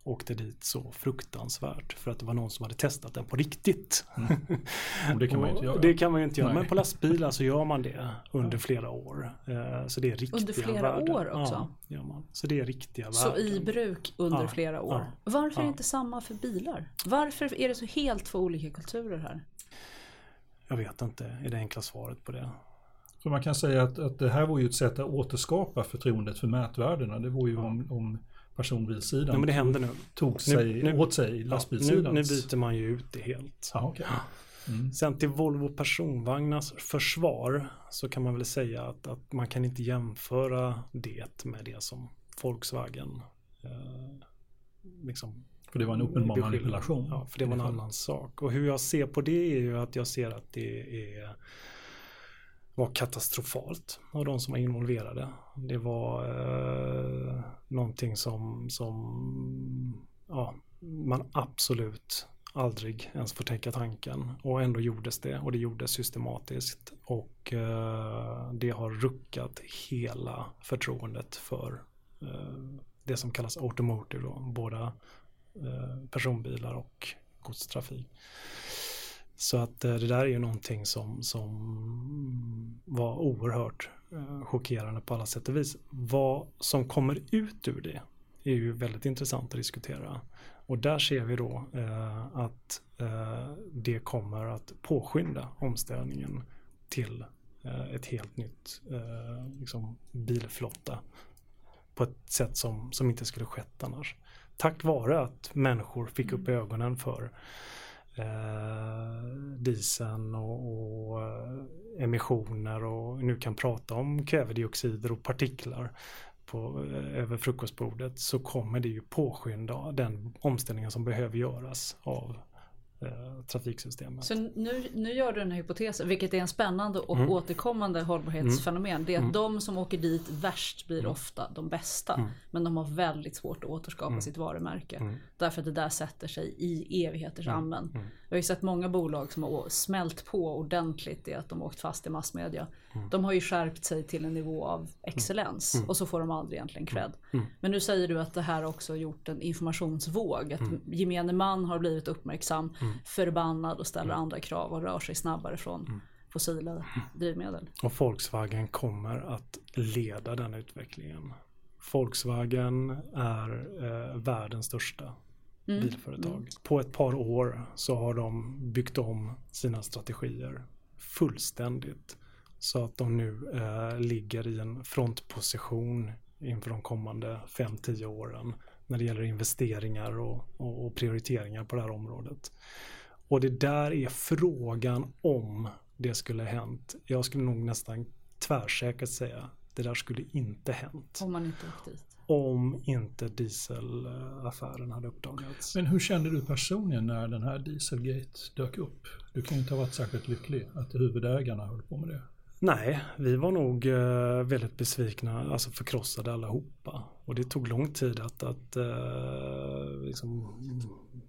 Speaker 4: åkte dit så fruktansvärt för att det var någon som hade testat den på riktigt.
Speaker 2: Mm. Det kan man ju inte [laughs] göra.
Speaker 4: det kan man ju inte göra, men på lastbilar så gör man det under flera år. Eh, så det är riktiga
Speaker 3: Under flera
Speaker 4: värden.
Speaker 3: år också?
Speaker 4: Ja, gör man. Så det är riktiga
Speaker 3: så
Speaker 4: värden.
Speaker 3: Så i bruk under ja, flera år? Ja, Varför är det inte samma för bilar? Varför är det så helt två olika kulturer här?
Speaker 4: Jag vet inte, är det enkla svaret på det.
Speaker 2: För man kan säga att, att det här var ju ett sätt att återskapa förtroendet för mätvärdena. Det var ju om, om personbilssidan
Speaker 4: ja, men det händer nu.
Speaker 2: tog sig, nu, åt sig lastbilssidan.
Speaker 4: Nu, nu byter man ju ut det helt.
Speaker 2: Ah, okay.
Speaker 4: mm. Sen till Volvo personvagnars försvar så kan man väl säga att, att man kan inte jämföra det med det som Volkswagen eh, liksom
Speaker 2: för det var en uppenbar manipulation.
Speaker 4: Ja, för det var en annan sak. Och hur jag ser på det är ju att jag ser att det är var katastrofalt av de som var involverade. Det var eh, någonting som, som ja, man absolut aldrig ens får tänka tanken. Och ändå gjordes det och det gjordes systematiskt. Och eh, det har ruckat hela förtroendet för eh, det som kallas automotive, då, båda Eh, personbilar och godstrafik. Så att eh, det där är ju någonting som, som var oerhört eh, chockerande på alla sätt och vis. Vad som kommer ut ur det är ju väldigt intressant att diskutera. Och där ser vi då eh, att eh, det kommer att påskynda omställningen till eh, ett helt nytt eh, liksom bilflotta på ett sätt som, som inte skulle skett annars. Tack vare att människor fick upp mm. ögonen för eh, dieseln och, och eh, emissioner och nu kan prata om kvävedioxider och partiklar på, eh, över frukostbordet så kommer det ju påskynda den omställningen som behöver göras av eh, trafiksystemet.
Speaker 3: Så nu, nu gör du den här hypotesen, vilket är en spännande och mm. återkommande hållbarhetsfenomen. Mm. Det är att mm. de som åker dit värst blir mm. ofta de bästa. Mm. Men de har väldigt svårt att återskapa mm. sitt varumärke. Därför att det där sätter sig i evigheters använd. Jag har ju sett många bolag som har smält på ordentligt i att de åkt fast i massmedia. De har ju skärpt sig till en nivå av excellens och så får de aldrig egentligen cred. Men nu säger du att det här också gjort en informationsvåg. Att gemene man har blivit uppmärksam förbannad och ställer andra krav och rör sig snabbare från fossila drivmedel.
Speaker 4: Och Volkswagen kommer att leda den utvecklingen. Volkswagen är eh, världens största mm. bilföretag. Mm. På ett par år så har de byggt om sina strategier fullständigt. Så att de nu eh, ligger i en frontposition inför de kommande 5-10 åren när det gäller investeringar och, och, och, prioriteringar på det här området. Och det där är frågan om det skulle hänt. Jag skulle nog nästan tvärsäkert säga det där skulle inte hänt.
Speaker 3: Om man inte åkt dit.
Speaker 4: Om inte dieselaffären hade uppdagats.
Speaker 2: Men hur kände du personligen när den här Dieselgate dök upp? Du kan ju inte ha varit särskilt lycklig att huvudägarna höll på med det.
Speaker 4: Nej, vi var nog eh, väldigt besvikna, alltså förkrossade allihopa. Och det tog lång tid att, att eh, liksom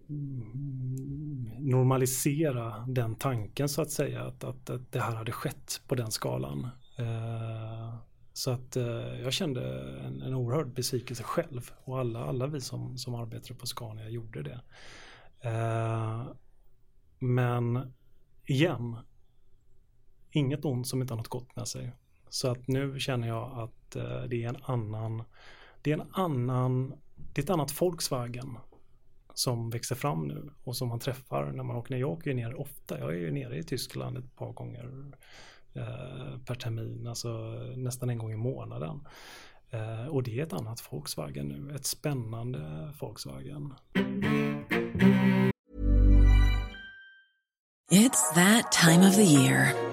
Speaker 4: mm, normalisera den tanken så att säga. Att, att, att det här hade skett på den skalan. Eh, så att jag kände en, en oerhörd besvikelse själv. Och alla, alla vi som, som arbetade på Scania gjorde det. men igen, inget ont som inte har något gott med sig. Så att nu känner jag att eh, det är en annan, det är en annan, det är ett annat Volkswagen som växer fram nu och som man träffar när man åker ner. Jag åker ju ner ofta, jag är ju nere i Tyskland ett par gånger eh, per termin, alltså nästan en gång i månaden. Eh, och det är ett annat Volkswagen nu, ett spännande Volkswagen.
Speaker 5: It's that time of the year.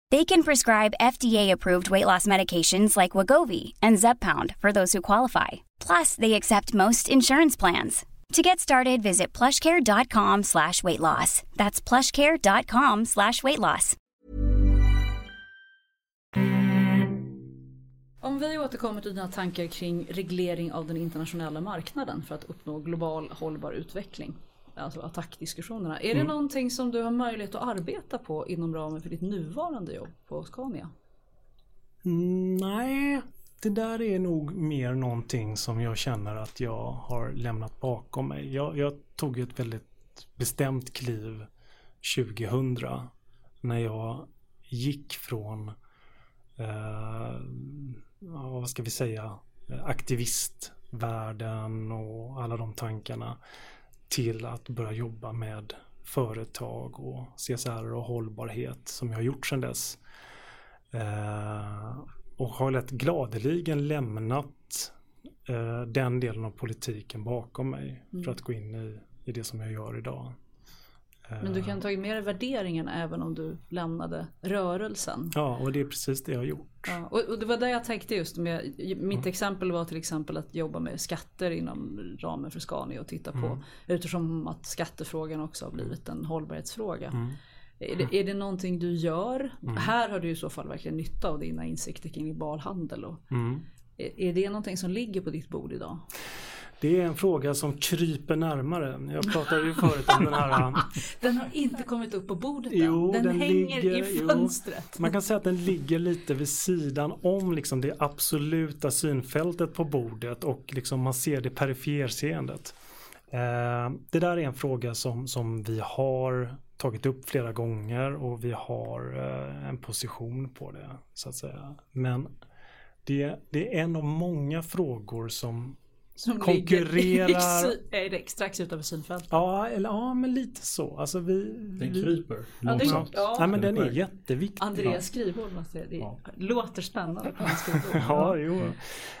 Speaker 6: They can prescribe FDA-approved weight loss medications like Wagovi and Zepbound for those who qualify. Plus, they accept most insurance plans. To get started, visit plushcare.com slash weight loss. That's plushcare.com slash weight loss.
Speaker 3: Om vi återkommer till dina tankar kring reglering av den internationella marknaden för att uppnå global hållbar utveckling. Alltså attackdiskussionerna. Är det
Speaker 4: Mm.
Speaker 3: någonting som du har möjlighet att arbeta på inom ramen för ditt nuvarande jobb på Scania?
Speaker 4: Mm, nej, det där är nog mer någonting som jag känner att jag har lämnat bakom mig. Jag, jag tog ett väldigt bestämt kliv 2000 när jag gick från eh, vad ska vi säga aktivistvärlden och alla de tankarna till att börja jobba med företag och CSR och hållbarhet som jag har gjort sedan dess. Eh, och har lätt gladeligen lämnat eh, den delen av politiken bakom mig
Speaker 3: Mm.
Speaker 4: för att gå in i, i det som jag gör idag.
Speaker 3: Men du kan tagit med dig värderingen även om du lämnade rörelsen.
Speaker 4: Ja, och det är precis det jag har gjort.
Speaker 3: Ja, och, och det var det jag tänkte just med, mitt exempel var till exempel att jobba med skatter inom ramen för Scania och titta på
Speaker 4: Mm.
Speaker 3: utifrån att skattefrågan också har blivit en hållbarhetsfråga.
Speaker 4: Mm.
Speaker 3: Är, det, är det någonting du gör? Här har du i så fall verkligen nytta av dina insikter kring global handel. Och,
Speaker 4: Mm.
Speaker 3: är, är det någonting som ligger på ditt bord idag?
Speaker 4: Det är en fråga som kryper närmare. Jag pratade ju förut om den här [laughs]
Speaker 3: Den har inte kommit upp på bordet
Speaker 4: Jo,
Speaker 3: än. Den,
Speaker 4: den
Speaker 3: hänger
Speaker 4: ligger-
Speaker 3: i
Speaker 4: jo.
Speaker 3: fönstret.
Speaker 4: Man kan säga att den ligger lite vid sidan om liksom det absoluta synfältet på bordet och liksom man ser det periferseendet. Eh, det där är en fråga som, som vi har tagit upp flera gånger och vi har eh, en position på det så att säga. Men det, det är en av många frågor som
Speaker 3: Som
Speaker 4: konkurrerar.
Speaker 3: ligger strax utanför synfältet.
Speaker 4: Ja, eller, ja men lite så. Alltså vi,
Speaker 2: Den
Speaker 4: vi,
Speaker 2: kryper
Speaker 3: Ja, det- ja.
Speaker 4: Nej men den är jätteviktig.
Speaker 3: Andreas skrivbord måste jag, det
Speaker 2: Ja.
Speaker 3: låter spännande. [laughs]
Speaker 4: Ja, jo.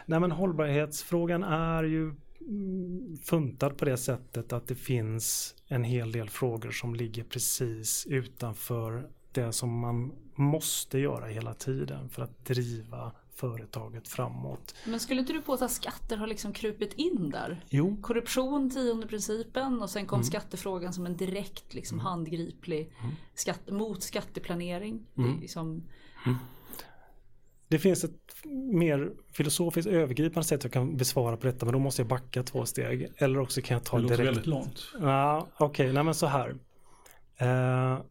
Speaker 4: Nej men hållbarhetsfrågan är ju mm, funtad på det sättet att det finns en hel del frågor som ligger precis utanför det som man måste göra hela tiden för att driva företaget framåt.
Speaker 3: Men skulle inte du påstå att skatter har liksom krupit in där?
Speaker 4: Jo,
Speaker 3: Korruption, tionde principen och sen kom
Speaker 4: Mm.
Speaker 3: skattefrågan som en direkt liksom handgriplig skatt, mot skatteplanering.
Speaker 4: Mm.
Speaker 3: Liksom,
Speaker 4: det finns ett mer filosofiskt övergripande sätt jag kan besvara på detta men då måste jag backa två steg. Eller också kan jag ta
Speaker 2: Det
Speaker 4: det
Speaker 2: låter
Speaker 4: direkt.
Speaker 2: väldigt långt.
Speaker 4: Ja, Okej, nej men så här. Eh,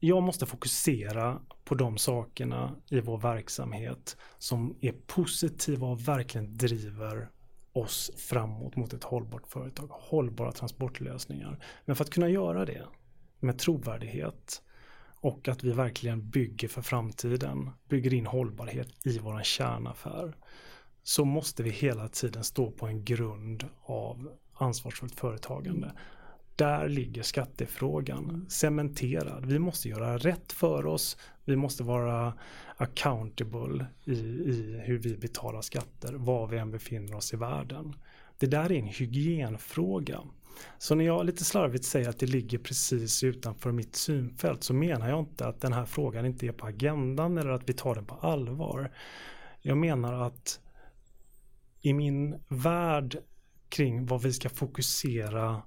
Speaker 4: jag måste fokusera på de sakerna i vår verksamhet som är positiva och verkligen driver oss framåt mot ett hållbart företag. Hållbara transportlösningar. Men för att kunna göra det med trovärdighet och att vi verkligen bygger för framtiden, bygger in hållbarhet i våran kärnaffär så måste vi hela tiden stå på en grund av ansvarsfullt företagande. Där ligger skattefrågan cementerad. Vi måste göra rätt för oss. Vi måste vara accountable i, i hur vi betalar skatter, var vi än befinner oss i världen. Det där är en hygienfråga. Så när jag lite slarvigt säger att det ligger precis utanför mitt synfält så menar jag inte att den här frågan inte är på agendan eller att vi tar den på allvar. Jag menar att i min värld kring vad vi ska fokusera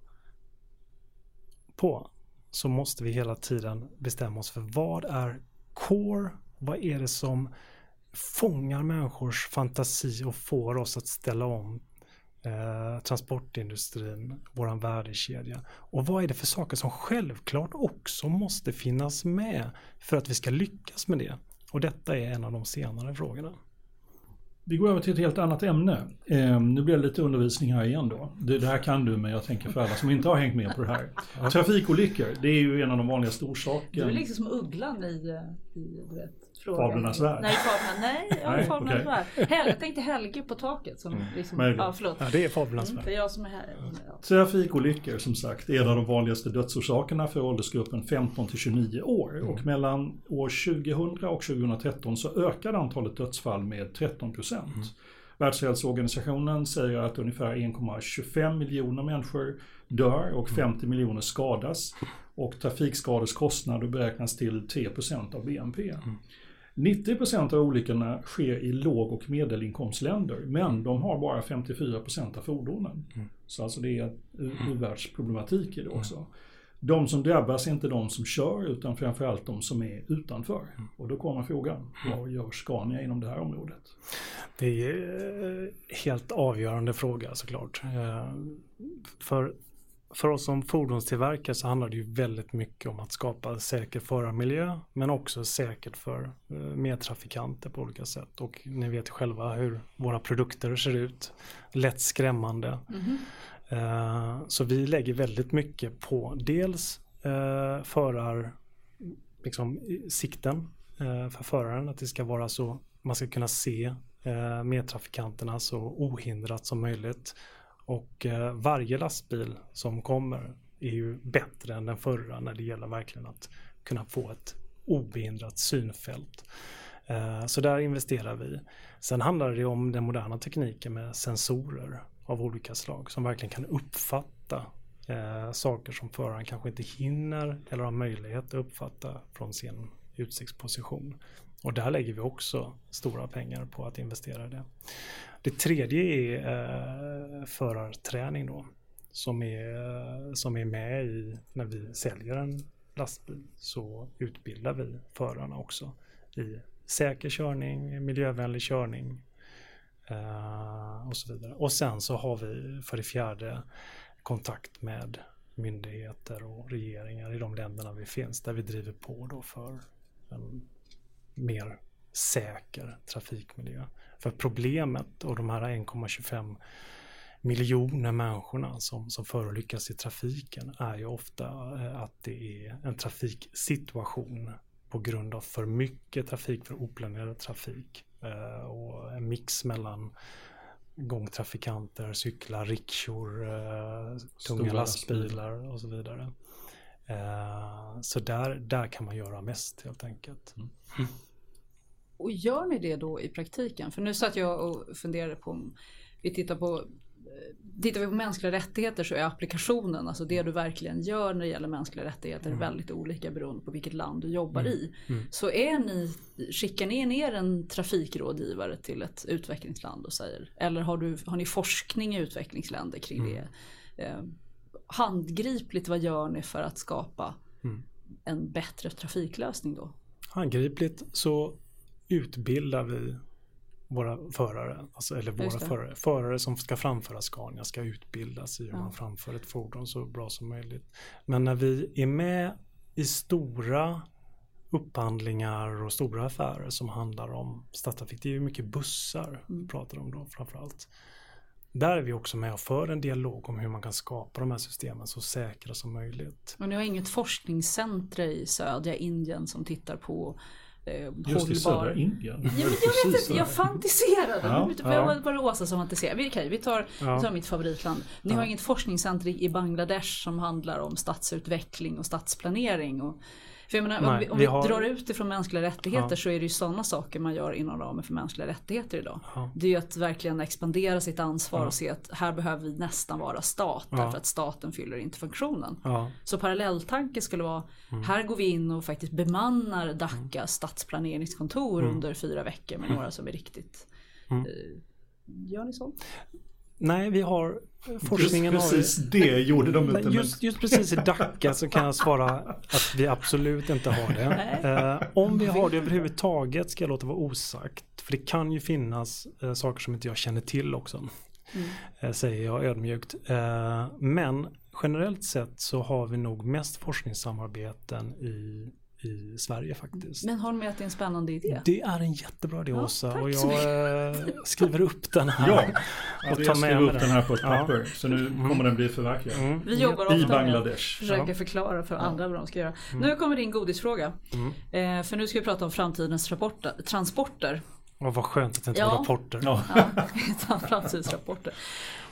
Speaker 4: på så måste vi hela tiden bestämma oss för vad är core? Vad är det som fångar människors fantasi och får oss att ställa om eh, transportindustrin, våran värdekedja. Och vad är det för saker som självklart också måste finnas med för att vi ska lyckas med det? Och detta är en av de senare frågorna.
Speaker 2: Vi går över till ett helt annat ämne. Eh, nu blir det lite undervisning här igen då. Det, det här kan du men jag tänker för alla som inte har hängt med på det här. Trafikolyckor, det är ju en av de vanligaste
Speaker 3: du är
Speaker 2: orsakerna.
Speaker 3: liksom som ugglan i, eh, i du vet, fråga.
Speaker 2: Fablernas värld?
Speaker 3: Nej, fablerna, nej, ja, [laughs]
Speaker 2: Nej,
Speaker 3: fablernas
Speaker 2: okej.
Speaker 3: värld. Hel, jag tänkte Helge på taket som liksom,
Speaker 2: Möjligt.
Speaker 3: ja förlåt.
Speaker 4: Ja, det är fablernas
Speaker 3: Mm,
Speaker 4: värld.
Speaker 3: det är jag som är här. Ja.
Speaker 2: Trafikolyckor som sagt är en av de vanligaste dödsorsakerna för åldersgruppen 15 till 29 år. Och mellan år 2000 och 2013 så ökade antalet dödsfall med 13 procent. Världshälsoorganisationen säger att ungefär 1,25 miljoner människor dör och 50 miljoner skadas. Och trafikskadors kostnader beräknas till 3 procent av BNP. 90 procent av olyckorna sker i låg och medelinkomstländer, men de har bara 54 procent av fordonen. Så alltså det är u- u-världsproblematik i det också. De som drabbas är inte de som kör, utan framförallt de som är utanför. Och då kommer frågan, vad gör Scania inom det här området?
Speaker 4: Det är en helt avgörande fråga såklart. Eh, För, för oss som fordonstillverkare så handlar det ju väldigt mycket om att skapa säker förarmiljö men också säkert för eh, medtrafikanter på olika sätt. Och ni vet själva hur våra produkter ser ut. Lätt skrämmande. Eh, Så vi lägger väldigt mycket på dels eh, förar, liksom, sikten för föraren. Att det ska vara så, man ska kunna se medtrafikanterna så ohindrat som möjligt. Och eh, varje lastbil som kommer är ju bättre än den förra när det gäller verkligen att kunna få ett obehindrat synfält. Eh, Så där investerar vi. Sen handlar det om den moderna tekniken med sensorer av olika slag som verkligen kan uppfatta eh, saker som föraren kanske inte hinner eller har möjlighet att uppfatta från sin utsiktsposition. Och där lägger vi också stora pengar på att investera i det. Det tredje är eh, förarträning då som är, eh, som är med i när vi säljer en lastbil så utbildar vi förarna också i säker körning, miljövänlig körning eh, och så vidare. Och sen så har vi för det fjärde kontakt med myndigheter och regeringar i de länderna vi finns där vi driver på då för en mer säker trafikmiljö. För problemet och de här 1,25 miljoner människorna som, som förolyckas i trafiken är ju ofta eh, att det är en trafiksituation på grund av för mycket trafik, för oplanerad trafik eh, och en mix mellan gångtrafikanter, cyklar, rickshor, eh, tunga lastbilar och så vidare. Eh, så där, där kan man göra mest helt enkelt.
Speaker 3: Och gör ni det då i praktiken? För nu satt jag och funderade på om vi tittar på eh, Tittar vi på mänskliga rättigheter så är applikationen, alltså det du verkligen gör när det gäller mänskliga rättigheter väldigt olika beroende på vilket land du jobbar i. Så är ni, skickar ni ner en trafikrådgivare till ett utvecklingsland och säger, eller har, du, har ni forskning i utvecklingsländer kring det? Handgripligt, vad gör ni för att skapa en bättre trafiklösning då?
Speaker 4: Handgripligt så utbildar vi våra förare, alltså, eller våra förare. Förare som ska framföra Scania ska utbildas i hur
Speaker 3: Ja.
Speaker 4: man framför ett fordon så bra som möjligt. Men när vi är med i stora upphandlingar och stora affärer som handlar om stadstrafik, det är ju mycket bussar vi pratar om då framförallt. Där är vi också med och för en dialog om hur man kan skapa de här systemen så säkra som möjligt.
Speaker 3: Och ni har inget forskningscenter i södra Indien som tittar på eh,
Speaker 2: Just i södra. Indien.
Speaker 3: Ja, men jag vet inte, jag fantiserade.
Speaker 2: Ja,
Speaker 3: Nu
Speaker 2: ja.
Speaker 3: var det Åsa som fantiserade. Okej, vi tar,
Speaker 4: Ja.
Speaker 3: vi tar mitt favoritland. Ni
Speaker 4: Ja.
Speaker 3: har inget forskningscenter i i Bangladesh som handlar om stadsutveckling och stadsplanering. Och, för jag menar, om
Speaker 4: Nej,
Speaker 3: vi, om
Speaker 4: vi
Speaker 3: vi
Speaker 4: har-
Speaker 3: drar ut ifrån mänskliga rättigheter
Speaker 4: Ja.
Speaker 3: så är det ju sådana saker man gör inom ramen för mänskliga rättigheter idag.
Speaker 4: Ja.
Speaker 3: Det är ju att verkligen expandera sitt ansvar
Speaker 4: Ja.
Speaker 3: och se att här behöver vi nästan vara stat därför att staten fyller inte funktionen. Så parallelltanke skulle vara, här går vi in och faktiskt bemannar Dhaka stadsplaneringskontor under fyra veckor med några som är riktigt...
Speaker 4: Mm.
Speaker 3: Eh, gör ni så?
Speaker 4: Nej, vi har forskningen
Speaker 2: Just
Speaker 4: har
Speaker 2: precis det gjorde de inte. men-
Speaker 4: Just, just precis i Dacca så kan jag svara att vi absolut inte har det. Eh, om vi har det överhuvudtaget ska jag låta vara osagt. För det kan ju finnas eh, saker som inte jag känner till också. Eh, säger jag ödmjukt. Eh, men generellt sett så har vi nog mest forskningssamarbeten i, i Sverige faktiskt.
Speaker 3: Men håll med att det är en spännande idé.
Speaker 4: Det är en jättebra idé
Speaker 3: Ja,
Speaker 4: Åsa och jag eh, skriver upp den här.
Speaker 2: Ja,
Speaker 4: och tar med
Speaker 2: upp den här på ett
Speaker 4: Ja.
Speaker 2: papper. Så nu kommer den bli förverkligad.
Speaker 4: Mm.
Speaker 3: Vi jobbar
Speaker 2: I
Speaker 3: ofta med
Speaker 2: Bangladesh.
Speaker 3: försöker
Speaker 4: Ja.
Speaker 3: förklara för andra vad de ska göra.
Speaker 4: Mm.
Speaker 3: Nu kommer din godisfråga. Eh, för nu ska vi prata om framtidens rapporter, transporter.
Speaker 4: Och vad skönt att det inte
Speaker 3: Ja.
Speaker 4: var rapporter.
Speaker 2: Ja.
Speaker 3: Ja, [laughs] framtidsrapporter.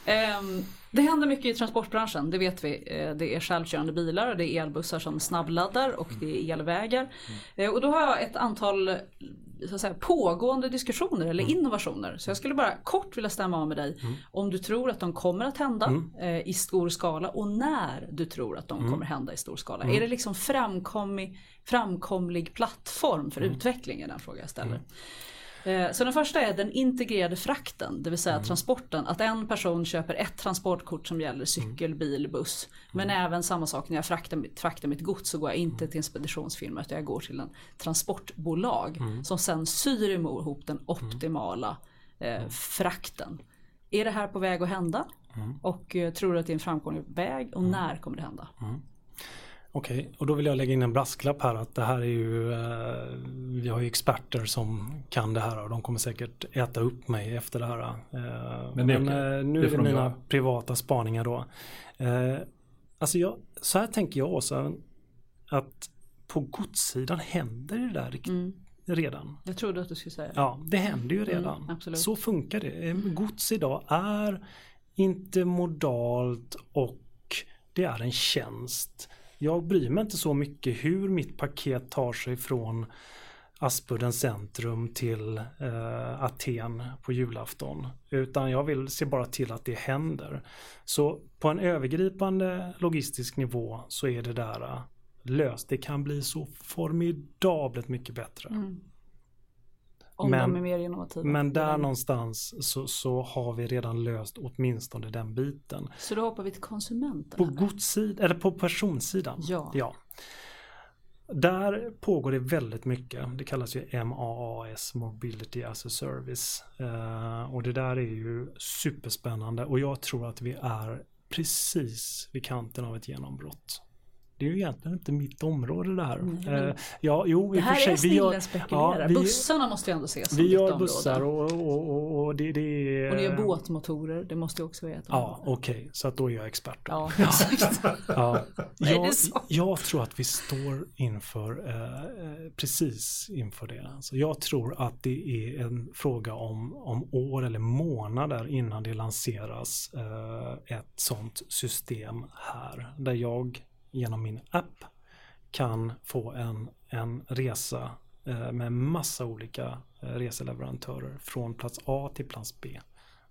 Speaker 3: Ehm, det händer mycket i transportbranschen, det vet vi. Eh, det är självkörande bilar, det är elbussar som snabbladdar och det är elvägar. Eh, och då har jag ett antal så att säga, pågående diskussioner eller innovationer. Så jag skulle bara kort vilja stämma av med dig om du tror att de kommer att hända eh, i stor skala och när du tror att de kommer hända i stor skala. Är det liksom framkomlig, framkomlig plattform för utveckling är den fråga jag ställer. Eh, Så den första är den integrerade frakten, det vill säga transporten. Att en person köper ett transportkort som gäller cykel, bil, buss. Men även samma sak när jag fraktar, mitt- fraktar mitt gods så går jag inte till en speditionsfirma utan jag går till en transportbolag som sen syr ihop den optimala eh, frakten. Är det här på väg att hända? Och eh, tror du att det är en framkomlig väg? Och när kommer det hända?
Speaker 4: Okej, och då vill jag lägga in en brasklapp här att det här är ju, eh, vi har ju experter som kan det här och de kommer säkert äta upp mig efter det här. Eh,
Speaker 2: Men det är okej.
Speaker 4: eh, nu
Speaker 2: Det
Speaker 4: är mina
Speaker 2: göra.
Speaker 4: privata spaningar då. Eh, alltså jag, så här tänker jag också att på godssidan händer det där riktigt
Speaker 3: Mm.
Speaker 4: redan.
Speaker 3: Jag trodde att du skulle säga det.
Speaker 4: Ja, det händer ju redan.
Speaker 3: Mm, absolut.
Speaker 4: Så funkar det. Gods idag är intermodalt och det är en tjänst. Jag bryr mig inte så mycket hur mitt paket tar sig från Aspudden centrum till eh, Aten på julafton. Utan jag vill se bara till att det händer. Så på en övergripande logistisk nivå så är det där eh, löst. Det kan bli så formidabelt mycket bättre. Mm.
Speaker 3: Om
Speaker 4: Men-
Speaker 3: de är mer innovativa.
Speaker 4: Men där någonstans så, så har vi redan löst åtminstone den biten.
Speaker 3: Så då hoppar vi till konsumenten.
Speaker 4: På godssidan, eller på personsidan.
Speaker 3: Ja.
Speaker 4: ja. Där pågår det väldigt mycket. Det kallas ju MAAS, Mobility as a Service. Eh, och det där är ju superspännande och jag tror att vi är precis vid kanten av ett genombrott. Det är ju egentligen inte mitt område det här.
Speaker 3: Nej,
Speaker 4: Eh, ja, jo,
Speaker 3: Det här
Speaker 4: sig,
Speaker 3: är
Speaker 4: vi
Speaker 3: snillen spekulerar.
Speaker 4: ja, vi-
Speaker 3: Bussarna måste ju ändå ses som
Speaker 4: Vi
Speaker 3: ditt
Speaker 4: gör
Speaker 3: område.
Speaker 4: bussar och, och, och, och det, det är...
Speaker 3: Och ni gör båtmotorer, det måste ju också vara ett
Speaker 4: Ja,
Speaker 3: område.
Speaker 4: okej, så att då är jag expert. Då.
Speaker 3: Ja, exakt. [laughs]
Speaker 4: Ja. Jag, jag tror att vi står inför, eh, eh, precis inför det. Alltså jag tror att det är en fråga om, om år eller månader innan det lanseras eh, ett sånt system här. Där jag genom min app kan få en, en resa eh, med massa olika eh, reseleverantörer från plats A till plats B.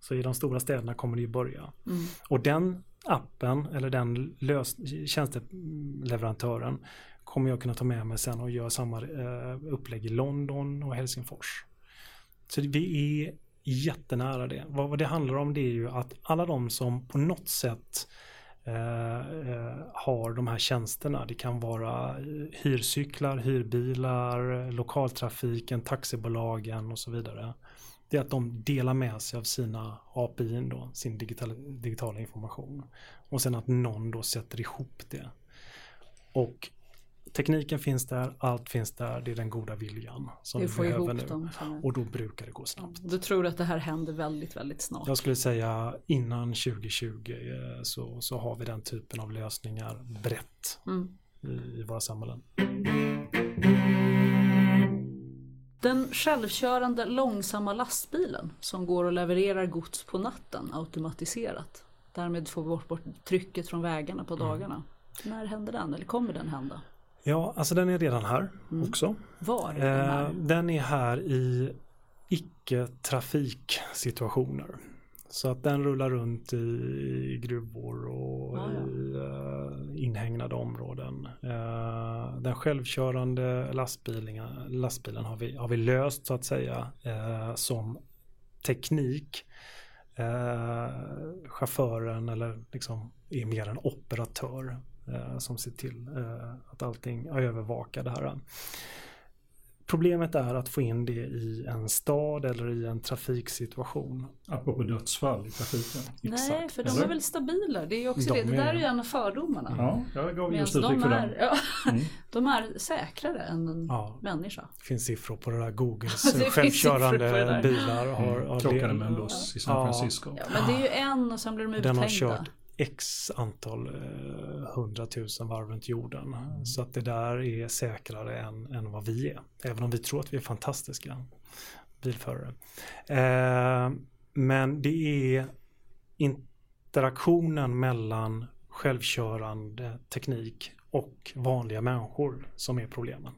Speaker 4: Så i de stora städerna kommer det ju börja.
Speaker 3: Mm.
Speaker 4: Och den appen eller den lös- tjänsteleverantören kommer jag kunna ta med mig sen och göra samma eh, upplägg i London och Helsingfors. Så vi är jättenära det. Vad, det handlar om det är ju att alla de som på något sätt Eh, eh, har de här tjänsterna. Det kan vara eh, hyrcyklar, hyrbilar, lokaltrafiken, taxibolagen och så vidare. Det är att de delar med sig av sina API, då, sin digitala, digitala information. Och sen att någon då sätter ihop det. Och tekniken finns där, allt finns där, det är den goda viljan som
Speaker 3: Vi
Speaker 4: vi
Speaker 3: får
Speaker 4: behöver
Speaker 3: ihop
Speaker 4: nu.
Speaker 3: dem.
Speaker 4: Och då brukar det gå snabbt.
Speaker 3: Du tror att det här händer väldigt, väldigt snart?
Speaker 4: Jag skulle säga innan 2020 eh, så, så har vi den typen av lösningar brett
Speaker 3: Mm.
Speaker 4: i, i våra samhällen.
Speaker 3: Den självkörande långsamma lastbilen som går och levererar gods på natten automatiserat. Därmed får vi bort, bort trycket från vägarna på dagarna. När händer den? Eller kommer den hända?
Speaker 4: Ja, alltså den är redan här också.
Speaker 3: Var är den
Speaker 4: Eh,
Speaker 3: här?
Speaker 4: den är här i icke-trafiksituationer. Så att den rullar runt i gruvor och
Speaker 3: Ah, ja.
Speaker 4: i eh, inhägnade områden. Eh, den självkörande lastbilen, lastbilen har, vi, har vi löst så att säga eh, som teknik. Eh, chauffören eller liksom är mer en operatör eh, som ser till eh, att allting övervakar det här. Problemet är att få in det i en stad eller i en trafiksituation.
Speaker 2: Apropå dödsfall i trafiken.
Speaker 3: Nej,
Speaker 2: Exakt.
Speaker 3: för de
Speaker 2: Eller?
Speaker 3: är väl stabila. Det är ju också
Speaker 4: De
Speaker 3: det. Det där
Speaker 4: är-
Speaker 3: är ju en av fördomarna.
Speaker 2: Ja, jag gav just uttryck
Speaker 3: de
Speaker 2: för
Speaker 3: är, [laughs] ja,
Speaker 2: Mm.
Speaker 3: de är säkrare än en
Speaker 4: Ja.
Speaker 3: människa.
Speaker 4: Det finns siffror på det där Googles [laughs]
Speaker 3: det
Speaker 4: självkörande bilar. Har,
Speaker 2: Mm.
Speaker 4: har
Speaker 2: Krockade med en buss i San. Francisco.
Speaker 3: Ja, men det är ju en och sen blir de
Speaker 4: Den har
Speaker 3: uthängda.
Speaker 4: kört x antal eh, hundratusen varv runt jorden. Så att det där är säkrare än, än vad vi är. Även om vi tror att vi är fantastiska bilförare. Eh, men det är interaktionen mellan självkörande teknik och vanliga människor som är problemen.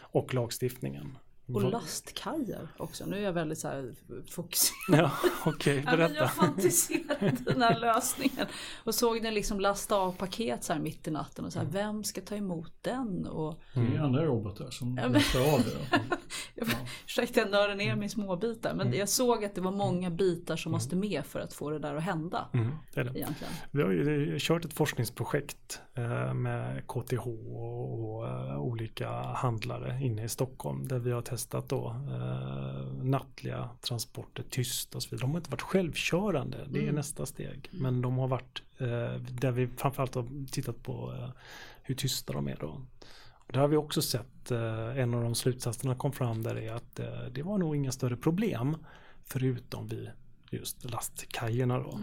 Speaker 4: Och lagstiftningen.
Speaker 3: Och lastkajer också. Nu är jag väldigt så här fokuserad.
Speaker 4: Ja, okej,
Speaker 3: Ja, men
Speaker 4: berätta.
Speaker 3: jag fantiserade den här lösningen. Och såg den liksom lasta av paket så här mitt i natten. Och så här,
Speaker 4: Mm.
Speaker 3: vem ska ta emot den? Och,
Speaker 2: Det är andra robotar som
Speaker 3: Ja, men-
Speaker 2: lyfter av det. [laughs]
Speaker 3: jag, ursäkta jag nördar ner mig i småbitar. Men
Speaker 4: Mm.
Speaker 3: jag såg att det var många bitar som måste med för att få det där att hända.
Speaker 4: Mm, det det.
Speaker 3: Egentligen.
Speaker 4: Vi har ju kört ett forskningsprojekt eh, med KTH och, och eh, olika handlare inne i Stockholm där vi har testat då eh, nattliga transporter tyst och så vidare. De har inte varit självkörande, det är
Speaker 3: Mm.
Speaker 4: nästa steg. Men de har varit eh, där vi framförallt har tittat på eh, hur tysta de är då. Och där har vi också sett eh, en av de slutsatserna kom fram där är att eh, det var nog inga större problem förutom vid just lastkajerna då.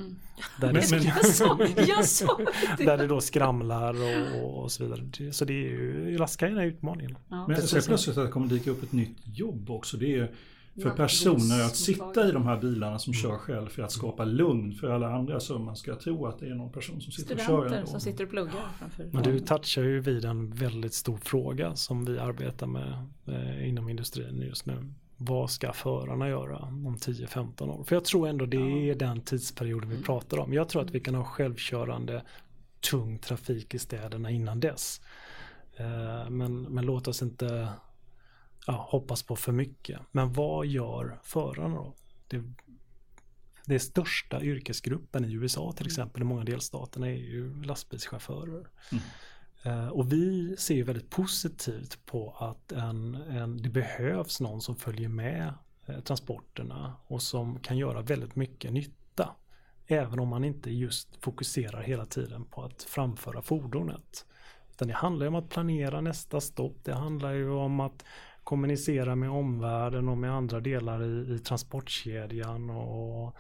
Speaker 4: Där,
Speaker 2: Men-
Speaker 4: det,
Speaker 2: men-
Speaker 3: Jag såg, jag såg
Speaker 4: där
Speaker 3: det.
Speaker 4: det då skramlar och, och så vidare. Det- Så det är ju, lastkajerna är utmaningen.
Speaker 3: Ja.
Speaker 2: Men jag ser plötsligt att det kommer dyka upp ett nytt jobb också. Det är för
Speaker 3: Ja,
Speaker 2: personer att sitta i de här bilarna som kör själv för att skapa lugn för alla andra. Så man ska tro att det är någon person som sitter och kör
Speaker 3: Studenter som sitter och pluggar framför.
Speaker 4: Men du touchar ju vid en väldigt stor fråga som vi arbetar med eh, inom industrin just nu. Vad ska förarna göra om 10-15 år? För jag tror ändå det är den tidsperioden vi pratar om. Jag tror att vi kan ha självkörande tung trafik i städerna innan dess. Eh, men, men låt oss inte ja, hoppas på för mycket. Men vad gör förarna då? Det, det största yrkesgruppen i USA till exempel i många delstaterna är ju lastbilschaufförer. Eh, Eh, och vi ser ju väldigt positivt på att en, en, det behövs någon som följer med eh, transporterna och som kan göra väldigt mycket nytta. Även om man inte just fokuserar hela tiden på att framföra fordonet. Utan det handlar ju om att planera nästa stopp. Det handlar ju om att kommunicera med omvärlden och med andra delar i, i transportkedjan. Och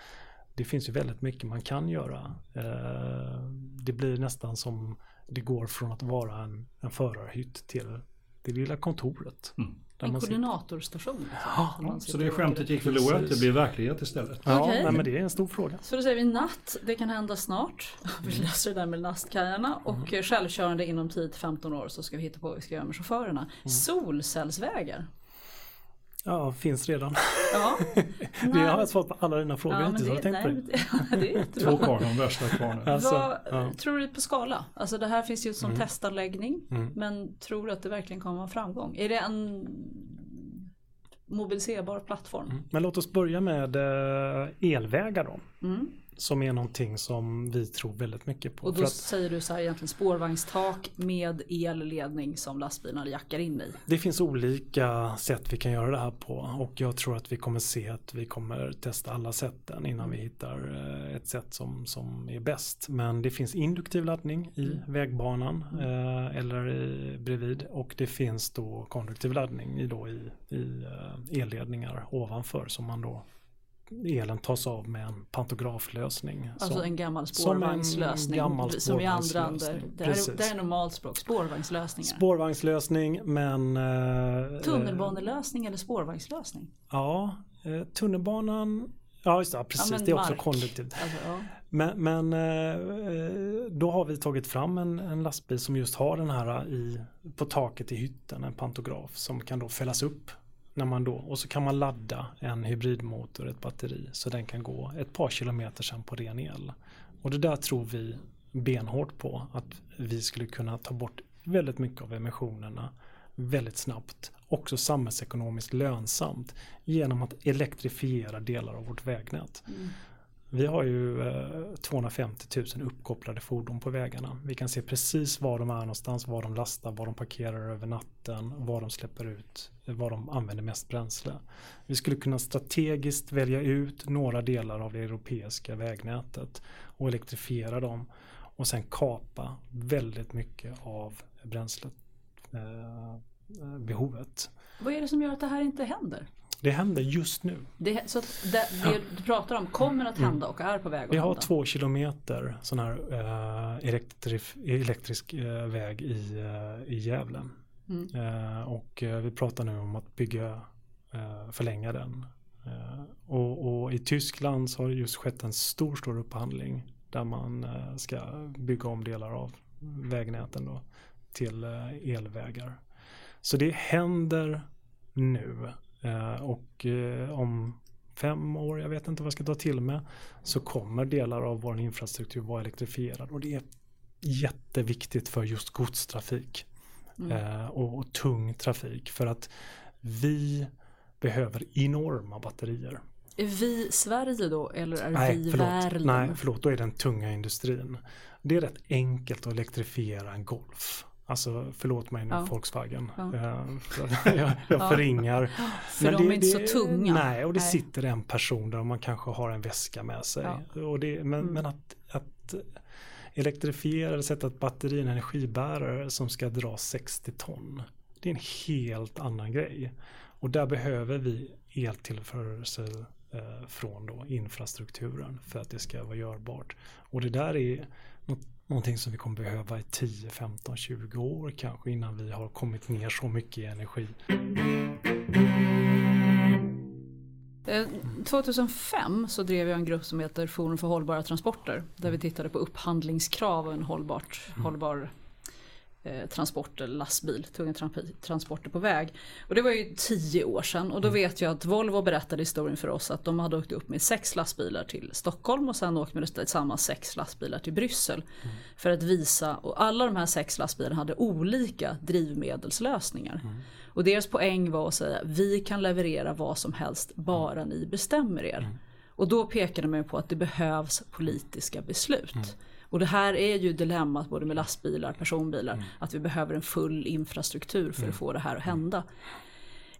Speaker 4: det finns ju väldigt mycket man kan göra. Eh, Det blir nästan som det går från att vara en, en förarhytt till det lilla kontoret.
Speaker 2: Mm.
Speaker 4: Där
Speaker 3: En koordinatorstation. Liksom,
Speaker 4: Ja,
Speaker 2: Så det skämtet gick förlorat, det blir verklighet istället.
Speaker 4: Ja,
Speaker 3: Okej.
Speaker 4: nej, men det är en stor fråga.
Speaker 3: Så då säger vi natt, det kan hända snart. [laughs] Vi löser det där med lastkajarna och
Speaker 4: Mm.
Speaker 3: självkörande inom 10-15 år så ska vi hitta på vad vi ska göra med chaufförerna.
Speaker 4: Mm.
Speaker 3: Solcellsvägar.
Speaker 4: Ja, finns redan.
Speaker 3: Ja, [laughs]
Speaker 4: Vi har svarat på alla dina frågor
Speaker 3: ja.
Speaker 4: Har
Speaker 3: det,
Speaker 4: du tänkt på
Speaker 3: nej,
Speaker 4: det?
Speaker 3: det, [laughs] det är jättebra.
Speaker 2: Två kvar, de värsta kvar nu. [laughs]
Speaker 4: Alltså,
Speaker 3: Vad
Speaker 4: ja.
Speaker 3: tror du på skala? Alltså det här finns ju som
Speaker 4: Mm.
Speaker 3: testanläggning.
Speaker 4: Mm.
Speaker 3: Men tror du att det verkligen kommer vara framgång? Är det en mobiliserbar plattform?
Speaker 4: Men låt oss börja med eh, elvägar då.
Speaker 3: Mm.
Speaker 4: Som är någonting som vi tror väldigt mycket på.
Speaker 3: Och då
Speaker 4: att
Speaker 3: säger du så här egentligen spårvagnstak med elledning som lastbilarna jackar in i.
Speaker 4: det finns olika sätt vi kan göra det här på och jag tror att vi kommer se att vi kommer testa alla sätten innan vi hittar eh, ett sätt som, som är bäst. Men det finns induktiv laddning i vägbanan eh, eller i, bredvid och det finns då konduktiv laddning i, då i, i eh, elledningar ovanför som man då elen tas av med en pantograflösning.
Speaker 3: Alltså
Speaker 4: som-
Speaker 3: en gammal
Speaker 4: som
Speaker 3: spårvagnslösning.
Speaker 4: gammal
Speaker 3: som i andra
Speaker 4: spårvagnslösning.
Speaker 3: det, här är,
Speaker 4: Precis.
Speaker 3: det här är normalt språk, spårvagnslösningar.
Speaker 4: Spårvagnslösning men... eh,
Speaker 3: Tunnelbanelösning eller spårvagnslösning?
Speaker 4: Ja, eh, tunnelbanan. Ja, just det, ja, precis.
Speaker 3: men
Speaker 4: det är också
Speaker 3: mark.
Speaker 4: konduktivt.
Speaker 3: Alltså, ja.
Speaker 4: Men, men eh, då har vi tagit fram en, en lastbil som just har den här i, på taket i hytten, en pantograf som kan då fällas upp. När man då, och så kan man ladda en hybridmotor, ett batteri, så den kan gå ett par kilometer sen på ren el. Och det där tror vi benhårt på att vi skulle kunna ta bort väldigt mycket av emissionerna väldigt snabbt. Också samhällsekonomiskt lönsamt genom att elektrifiera delar av vårt vägnät. Mm. Vi har ju eh, 250 000 uppkopplade fordon på vägarna. Vi kan se precis var de är någonstans, var de lastar, var de parkerar över natten, var de släpper ut, eh, var de använder mest bränsle. Vi skulle kunna strategiskt välja ut några delar av det europeiska vägnätet och elektrifiera dem och sen kapa väldigt mycket av bränslet eh, eh behovet.
Speaker 3: Vad är det som gör att det här inte händer?
Speaker 4: Det händer just nu.
Speaker 3: Det, så det, det du pratar om kommer att hända och är på väg att
Speaker 4: Vi har
Speaker 3: hända?
Speaker 4: två kilometer sån här eh, elektrif, elektrisk eh, väg i, eh, i Gävle.
Speaker 3: Mm.
Speaker 4: Eh, och eh, vi pratar nu om att bygga, eh, förlänga den. Och, och i Tyskland så har det just skett en stor, stor upphandling där man ska bygga om delar av vägnäten då till elvägar. Så det händer nu. Eh, och eh, om fem år, jag vet inte vad jag ska ta till med, så kommer delar av vår infrastruktur vara elektrifierad. Och det är jätteviktigt för just godstrafik
Speaker 3: Mm.
Speaker 4: eh, och, och tung trafik. För att vi behöver enorma batterier.
Speaker 3: Är vi Sverige då eller är
Speaker 4: Nej
Speaker 3: vi
Speaker 4: förlåt.
Speaker 3: världen?
Speaker 4: Nej, förlåt, då är den tunga industrin. Det är rätt enkelt att elektrifiera en Golf. Alltså förlåt mig nu
Speaker 3: Ja.
Speaker 4: Volkswagen.
Speaker 3: Ja.
Speaker 4: Eh, [laughs] jag, jag
Speaker 3: Ja.
Speaker 4: förringar.
Speaker 3: För de är inte så tunga.
Speaker 4: Nej, och det
Speaker 3: Nej.
Speaker 4: sitter en person där och man kanske har en väska med sig. Och det, men,
Speaker 3: Mm.
Speaker 4: men att, att elektrifiera eller sätta ett batteri i en energibärare som ska dra 60 ton. Det är en helt annan grej. Och där behöver vi eltillförsel eh, från då infrastrukturen för att det ska vara görbart. Och det där är någonting som vi kommer behöva i 10, 15, 20 år kanske innan vi har kommit ner så mycket i energi.
Speaker 3: Eh, 2005 så drev jag en grupp som heter Forum för hållbara transporter. Där vi tittade på upphandlingskrav och en hållbart, hållbar eh, transport eller lastbil, tunga transporter på väg. Och det var ju tio år sedan och då vet jag att Volvo berättade historien för oss att de hade åkt upp med sex lastbilar till Stockholm och sen åkt med samma sex lastbilar till Bryssel. För att visa, och alla de här sex lastbilarna hade olika drivmedelslösningar. Och deras poäng var att säga vi kan leverera vad som helst bara ni bestämmer er. Och då pekade man ju på att det behövs politiska beslut. Och det här är ju dilemmat både med lastbilar, personbilar, att vi behöver en full infrastruktur för att få det här att hända.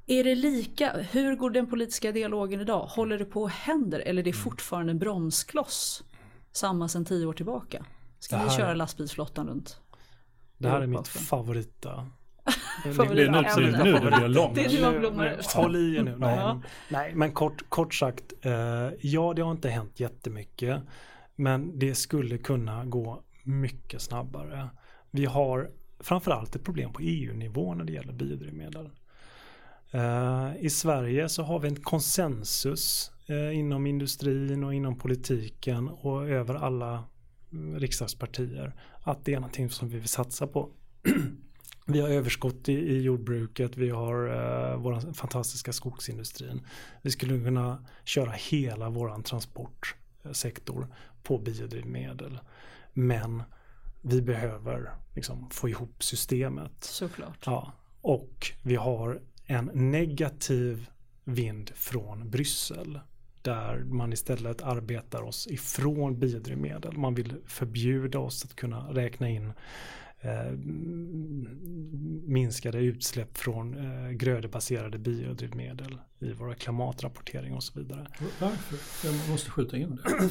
Speaker 3: Är det lika, hur går den politiska dialogen idag? Håller det på att hända eller är det fortfarande en bromskloss? Samma sedan tio år tillbaka. Ska
Speaker 4: Det
Speaker 3: vi
Speaker 4: här-
Speaker 3: köra lastbilsflottan runt?
Speaker 4: Det här är mitt favorita.
Speaker 3: Favorit- [laughs]
Speaker 2: Det är nu,
Speaker 3: Ja,
Speaker 2: nu, nu det blir långt.
Speaker 3: Det är nu blommar ut.
Speaker 4: Håll i er nu. Nej,
Speaker 3: Ja.
Speaker 4: men, nej men kort, kort sagt, eh, ja det har inte hänt jättemycket. Men det skulle kunna gå mycket snabbare. Vi har framförallt ett problem på EU-nivå när det gäller biodrivmedel. Eh, I Sverige så har vi en konsensus eh, inom industrin och inom politiken och över alla mm, riksdagspartier att det är någonting som vi vill satsa på. [clears throat] Vi har överskott i, i jordbruket, vi har eh, vår fantastiska skogsindustrin. Vi skulle kunna köra hela vår transportsektor på biodrivmedel. Men vi behöver liksom få ihop systemet.
Speaker 3: Såklart.
Speaker 4: Ja, och vi har en negativ vind från Bryssel där man istället arbetar oss ifrån biodrivmedel. Man vill förbjuda oss att kunna räkna in Eh, minskade utsläpp från eh, grödebaserade biodrivmedel i våra klimatrapportering och så vidare.
Speaker 2: Varför? Jag måste skjuta in det.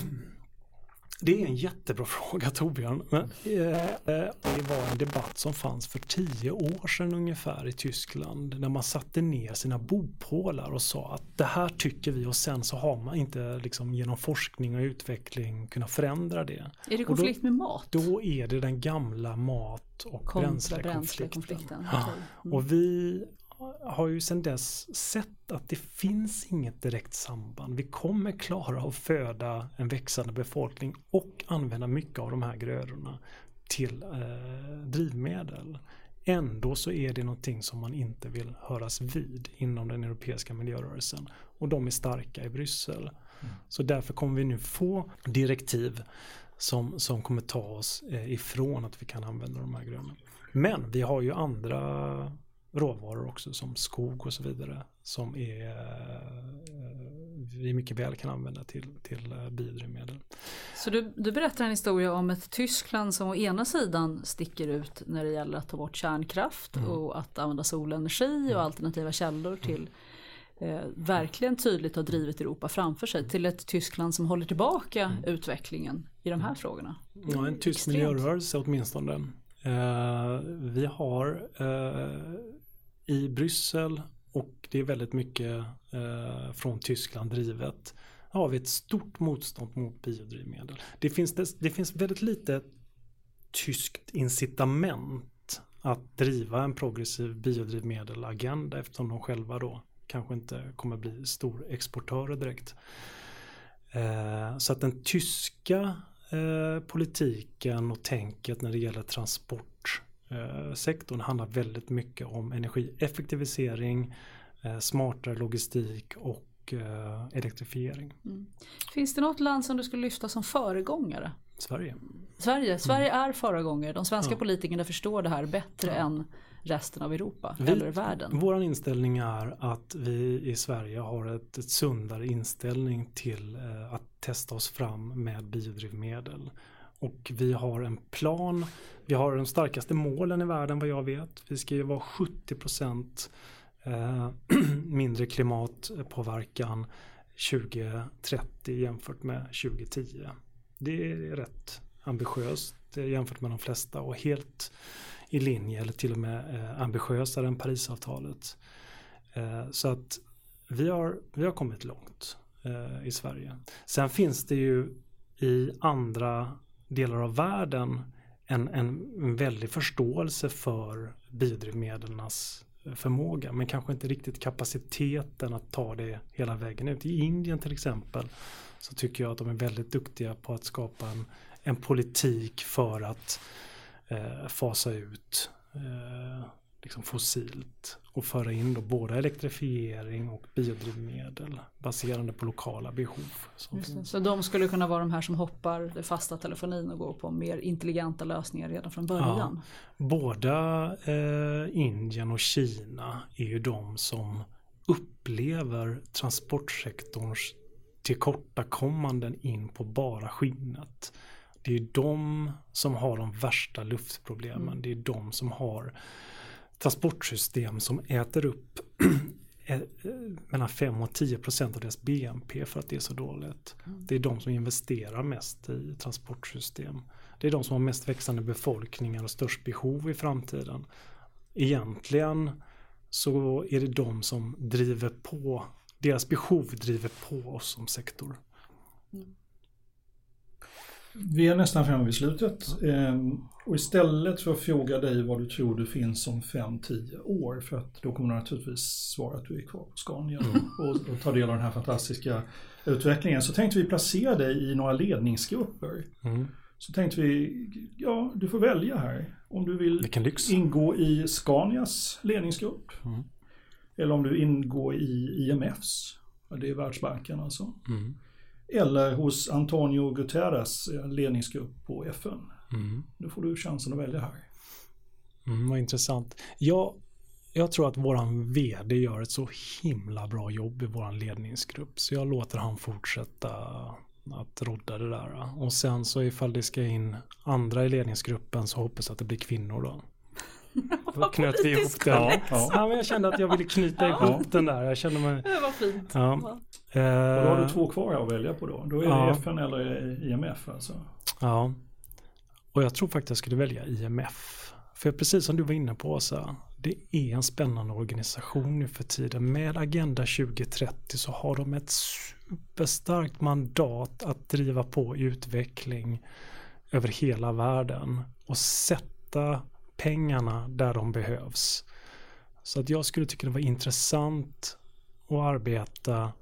Speaker 4: Det är en jättebra [laughs] fråga Torbjörn. Men, eh, eh, det var en debatt som fanns för tio år sedan ungefär i Tyskland. När man satte ner sina bopålar och sa att det här tycker vi och sen så har man inte liksom, genom forskning och utveckling kunnat förändra det.
Speaker 3: Är det
Speaker 4: Och då-
Speaker 3: konflikt med mat?
Speaker 4: Då är det den gamla mat och bränslekonflikten. Ja.
Speaker 3: Mm.
Speaker 4: Och vi har ju sedan dess sett att det finns inget direkt samband. Vi kommer klara att föda en växande befolkning och använda mycket av de här grödorna till eh, drivmedel. Ändå så är det någonting som man inte vill höras vid inom den europeiska miljörörelsen. Och de är starka i Bryssel. Så därför kommer vi nu få direktiv som, som kommer ta oss eh, ifrån att vi kan använda de här gröna. Men vi har ju andra råvaror också som skog och så vidare som är eh, vi mycket väl kan använda till, till eh, biodrivmedel.
Speaker 3: Så du, du berättar en historia om ett Tyskland som å ena sidan sticker ut när det gäller att ta bort kärnkraft mm. och att använda solenergi och mm. alternativa källor till eh, verkligen tydligt har drivit Europa framför sig till ett Tyskland som håller tillbaka mm. utvecklingen i de här mm. frågorna.
Speaker 4: Ja, en tysk miljörörelse åtminstone. Eh, vi har eh, i Bryssel och det är väldigt mycket eh, från Tyskland drivet har vi ett stort motstånd mot biodrivmedel. Det finns, det, det finns väldigt lite tyskt incitament att driva en progressiv biodrivmedelagenda eftersom de själva då kanske inte kommer bli stor exportörer direkt. Eh, så att den tyska eh, politiken och tänket när det gäller transport eh, handlar väldigt mycket om energieffektivisering, eh, smartare logistik och elektrifiering. Mm.
Speaker 3: Finns det något land som du skulle lyfta som föregångare?
Speaker 4: Sverige.
Speaker 3: Sverige, Sverige mm. är föregångare. De svenska ja. politikerna förstår det här bättre ja. än resten av Europa vi, eller världen?
Speaker 4: Vår inställning är att vi i Sverige har ett, ett sundare inställning till eh, att testa oss fram med biodrivmedel. Och vi har en plan, vi har de starkaste målen i världen vad jag vet. Vi ska ju vara 70 procent eh, [clears throat] mindre klimatpåverkan 2030 jämfört med 2010. Det är rätt ambitiöst eh, jämfört med de flesta och helt i linje eller till och med eh, ambitiösare än Parisavtalet. Så att vi har, vi har kommit långt i Sverige. Sen finns det ju i andra delar av världen en, en väldig förståelse för biodrivmedlens förmåga men kanske inte riktigt kapaciteten att ta det hela vägen ut. I Indien till exempel så tycker jag att de är väldigt duktiga på att skapa en, en politik för att eh, fasa ut eh, liksom fossilt och föra in då både elektrifiering och biodrivmedel baserande på lokala behov.
Speaker 3: Så de skulle kunna vara de här som hoppar det fasta telefonin och går på mer intelligenta lösningar redan från början?
Speaker 4: Ja, båda eh, Indien och Kina är ju de som upplever transportsektorns tillkortakommanden in på bara skinnet. Det är de som har de värsta luftproblemen. Mm. Det är de som har transportsystem som äter upp [clears throat] eh, mellan 5 och 10 procent av deras BNP för att det är så dåligt. Mm. Det är de som investerar mest i transportsystem. Det är de som har mest växande befolkningar och störst behov i framtiden. Egentligen så är det de som driver på, deras behov driver på oss som sektor.
Speaker 2: Vi är nästan framme vid slutet. Ehm, och istället för att fråga dig vad du tror det finns om 5-10 år, för att då kommer du naturligtvis svara att du är kvar på Scania mm. och, och ta del av den här fantastiska utvecklingen, så tänkte vi placera dig i några ledningsgrupper. Mm. Så tänkte vi, ja du får välja här. Om du vill ingå i Scanias ledningsgrupp. Mm. Eller om du ingår i IMFs, det är Världsbanken alltså. Mm. Eller hos Antonio Guterres ledningsgrupp på FN. Mm. Då får du chansen att välja här.
Speaker 4: Mm, vad intressant. Jag, jag tror att våran vd gör ett så himla bra jobb i våran ledningsgrupp. Så jag låter han fortsätta att rodda det där. Och sen så ifall det ska in andra i ledningsgruppen så hoppas jag att det blir kvinnor då.
Speaker 3: Då knöt vi ihop
Speaker 4: den. Ja, ja. ja, men jag kände att jag ville knyta ihop den där. Jag kände mig...
Speaker 3: Det var fint.
Speaker 2: Ja. Ja. Och då har du två kvar att välja på då. Då är det FN eller IMF alltså.
Speaker 4: Ja. Och jag tror faktiskt jag skulle välja IMF. För precis som du var inne på så det är en spännande organisation nu för tiden. Med Agenda 2030 så har de ett superstarkt mandat att driva på utveckling över hela världen och sätta pengarna där de behövs. Så att jag skulle tycka det var intressant att arbeta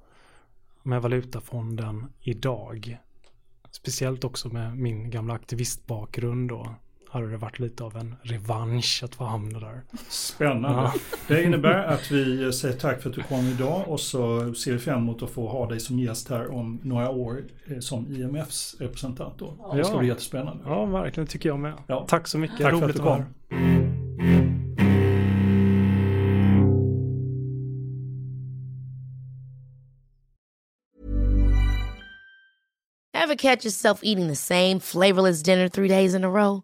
Speaker 4: med Valutafonden idag. Speciellt också med min gamla aktivistbakgrund då hade det varit lite av en revansch att få hamna där.
Speaker 2: Spännande. Ja. Det innebär att vi säger tack för att du kom idag och så ser vi fram emot att få ha dig som gäst här om några år eh, som IMFs representant. Då. Det ska bli jättespännande.
Speaker 4: Ja, verkligen tycker jag med. Ja. Tack så mycket.
Speaker 2: Tack Roligt för att du kom.
Speaker 7: Ever catch yourself eating the same flavorless dinner three days in a row?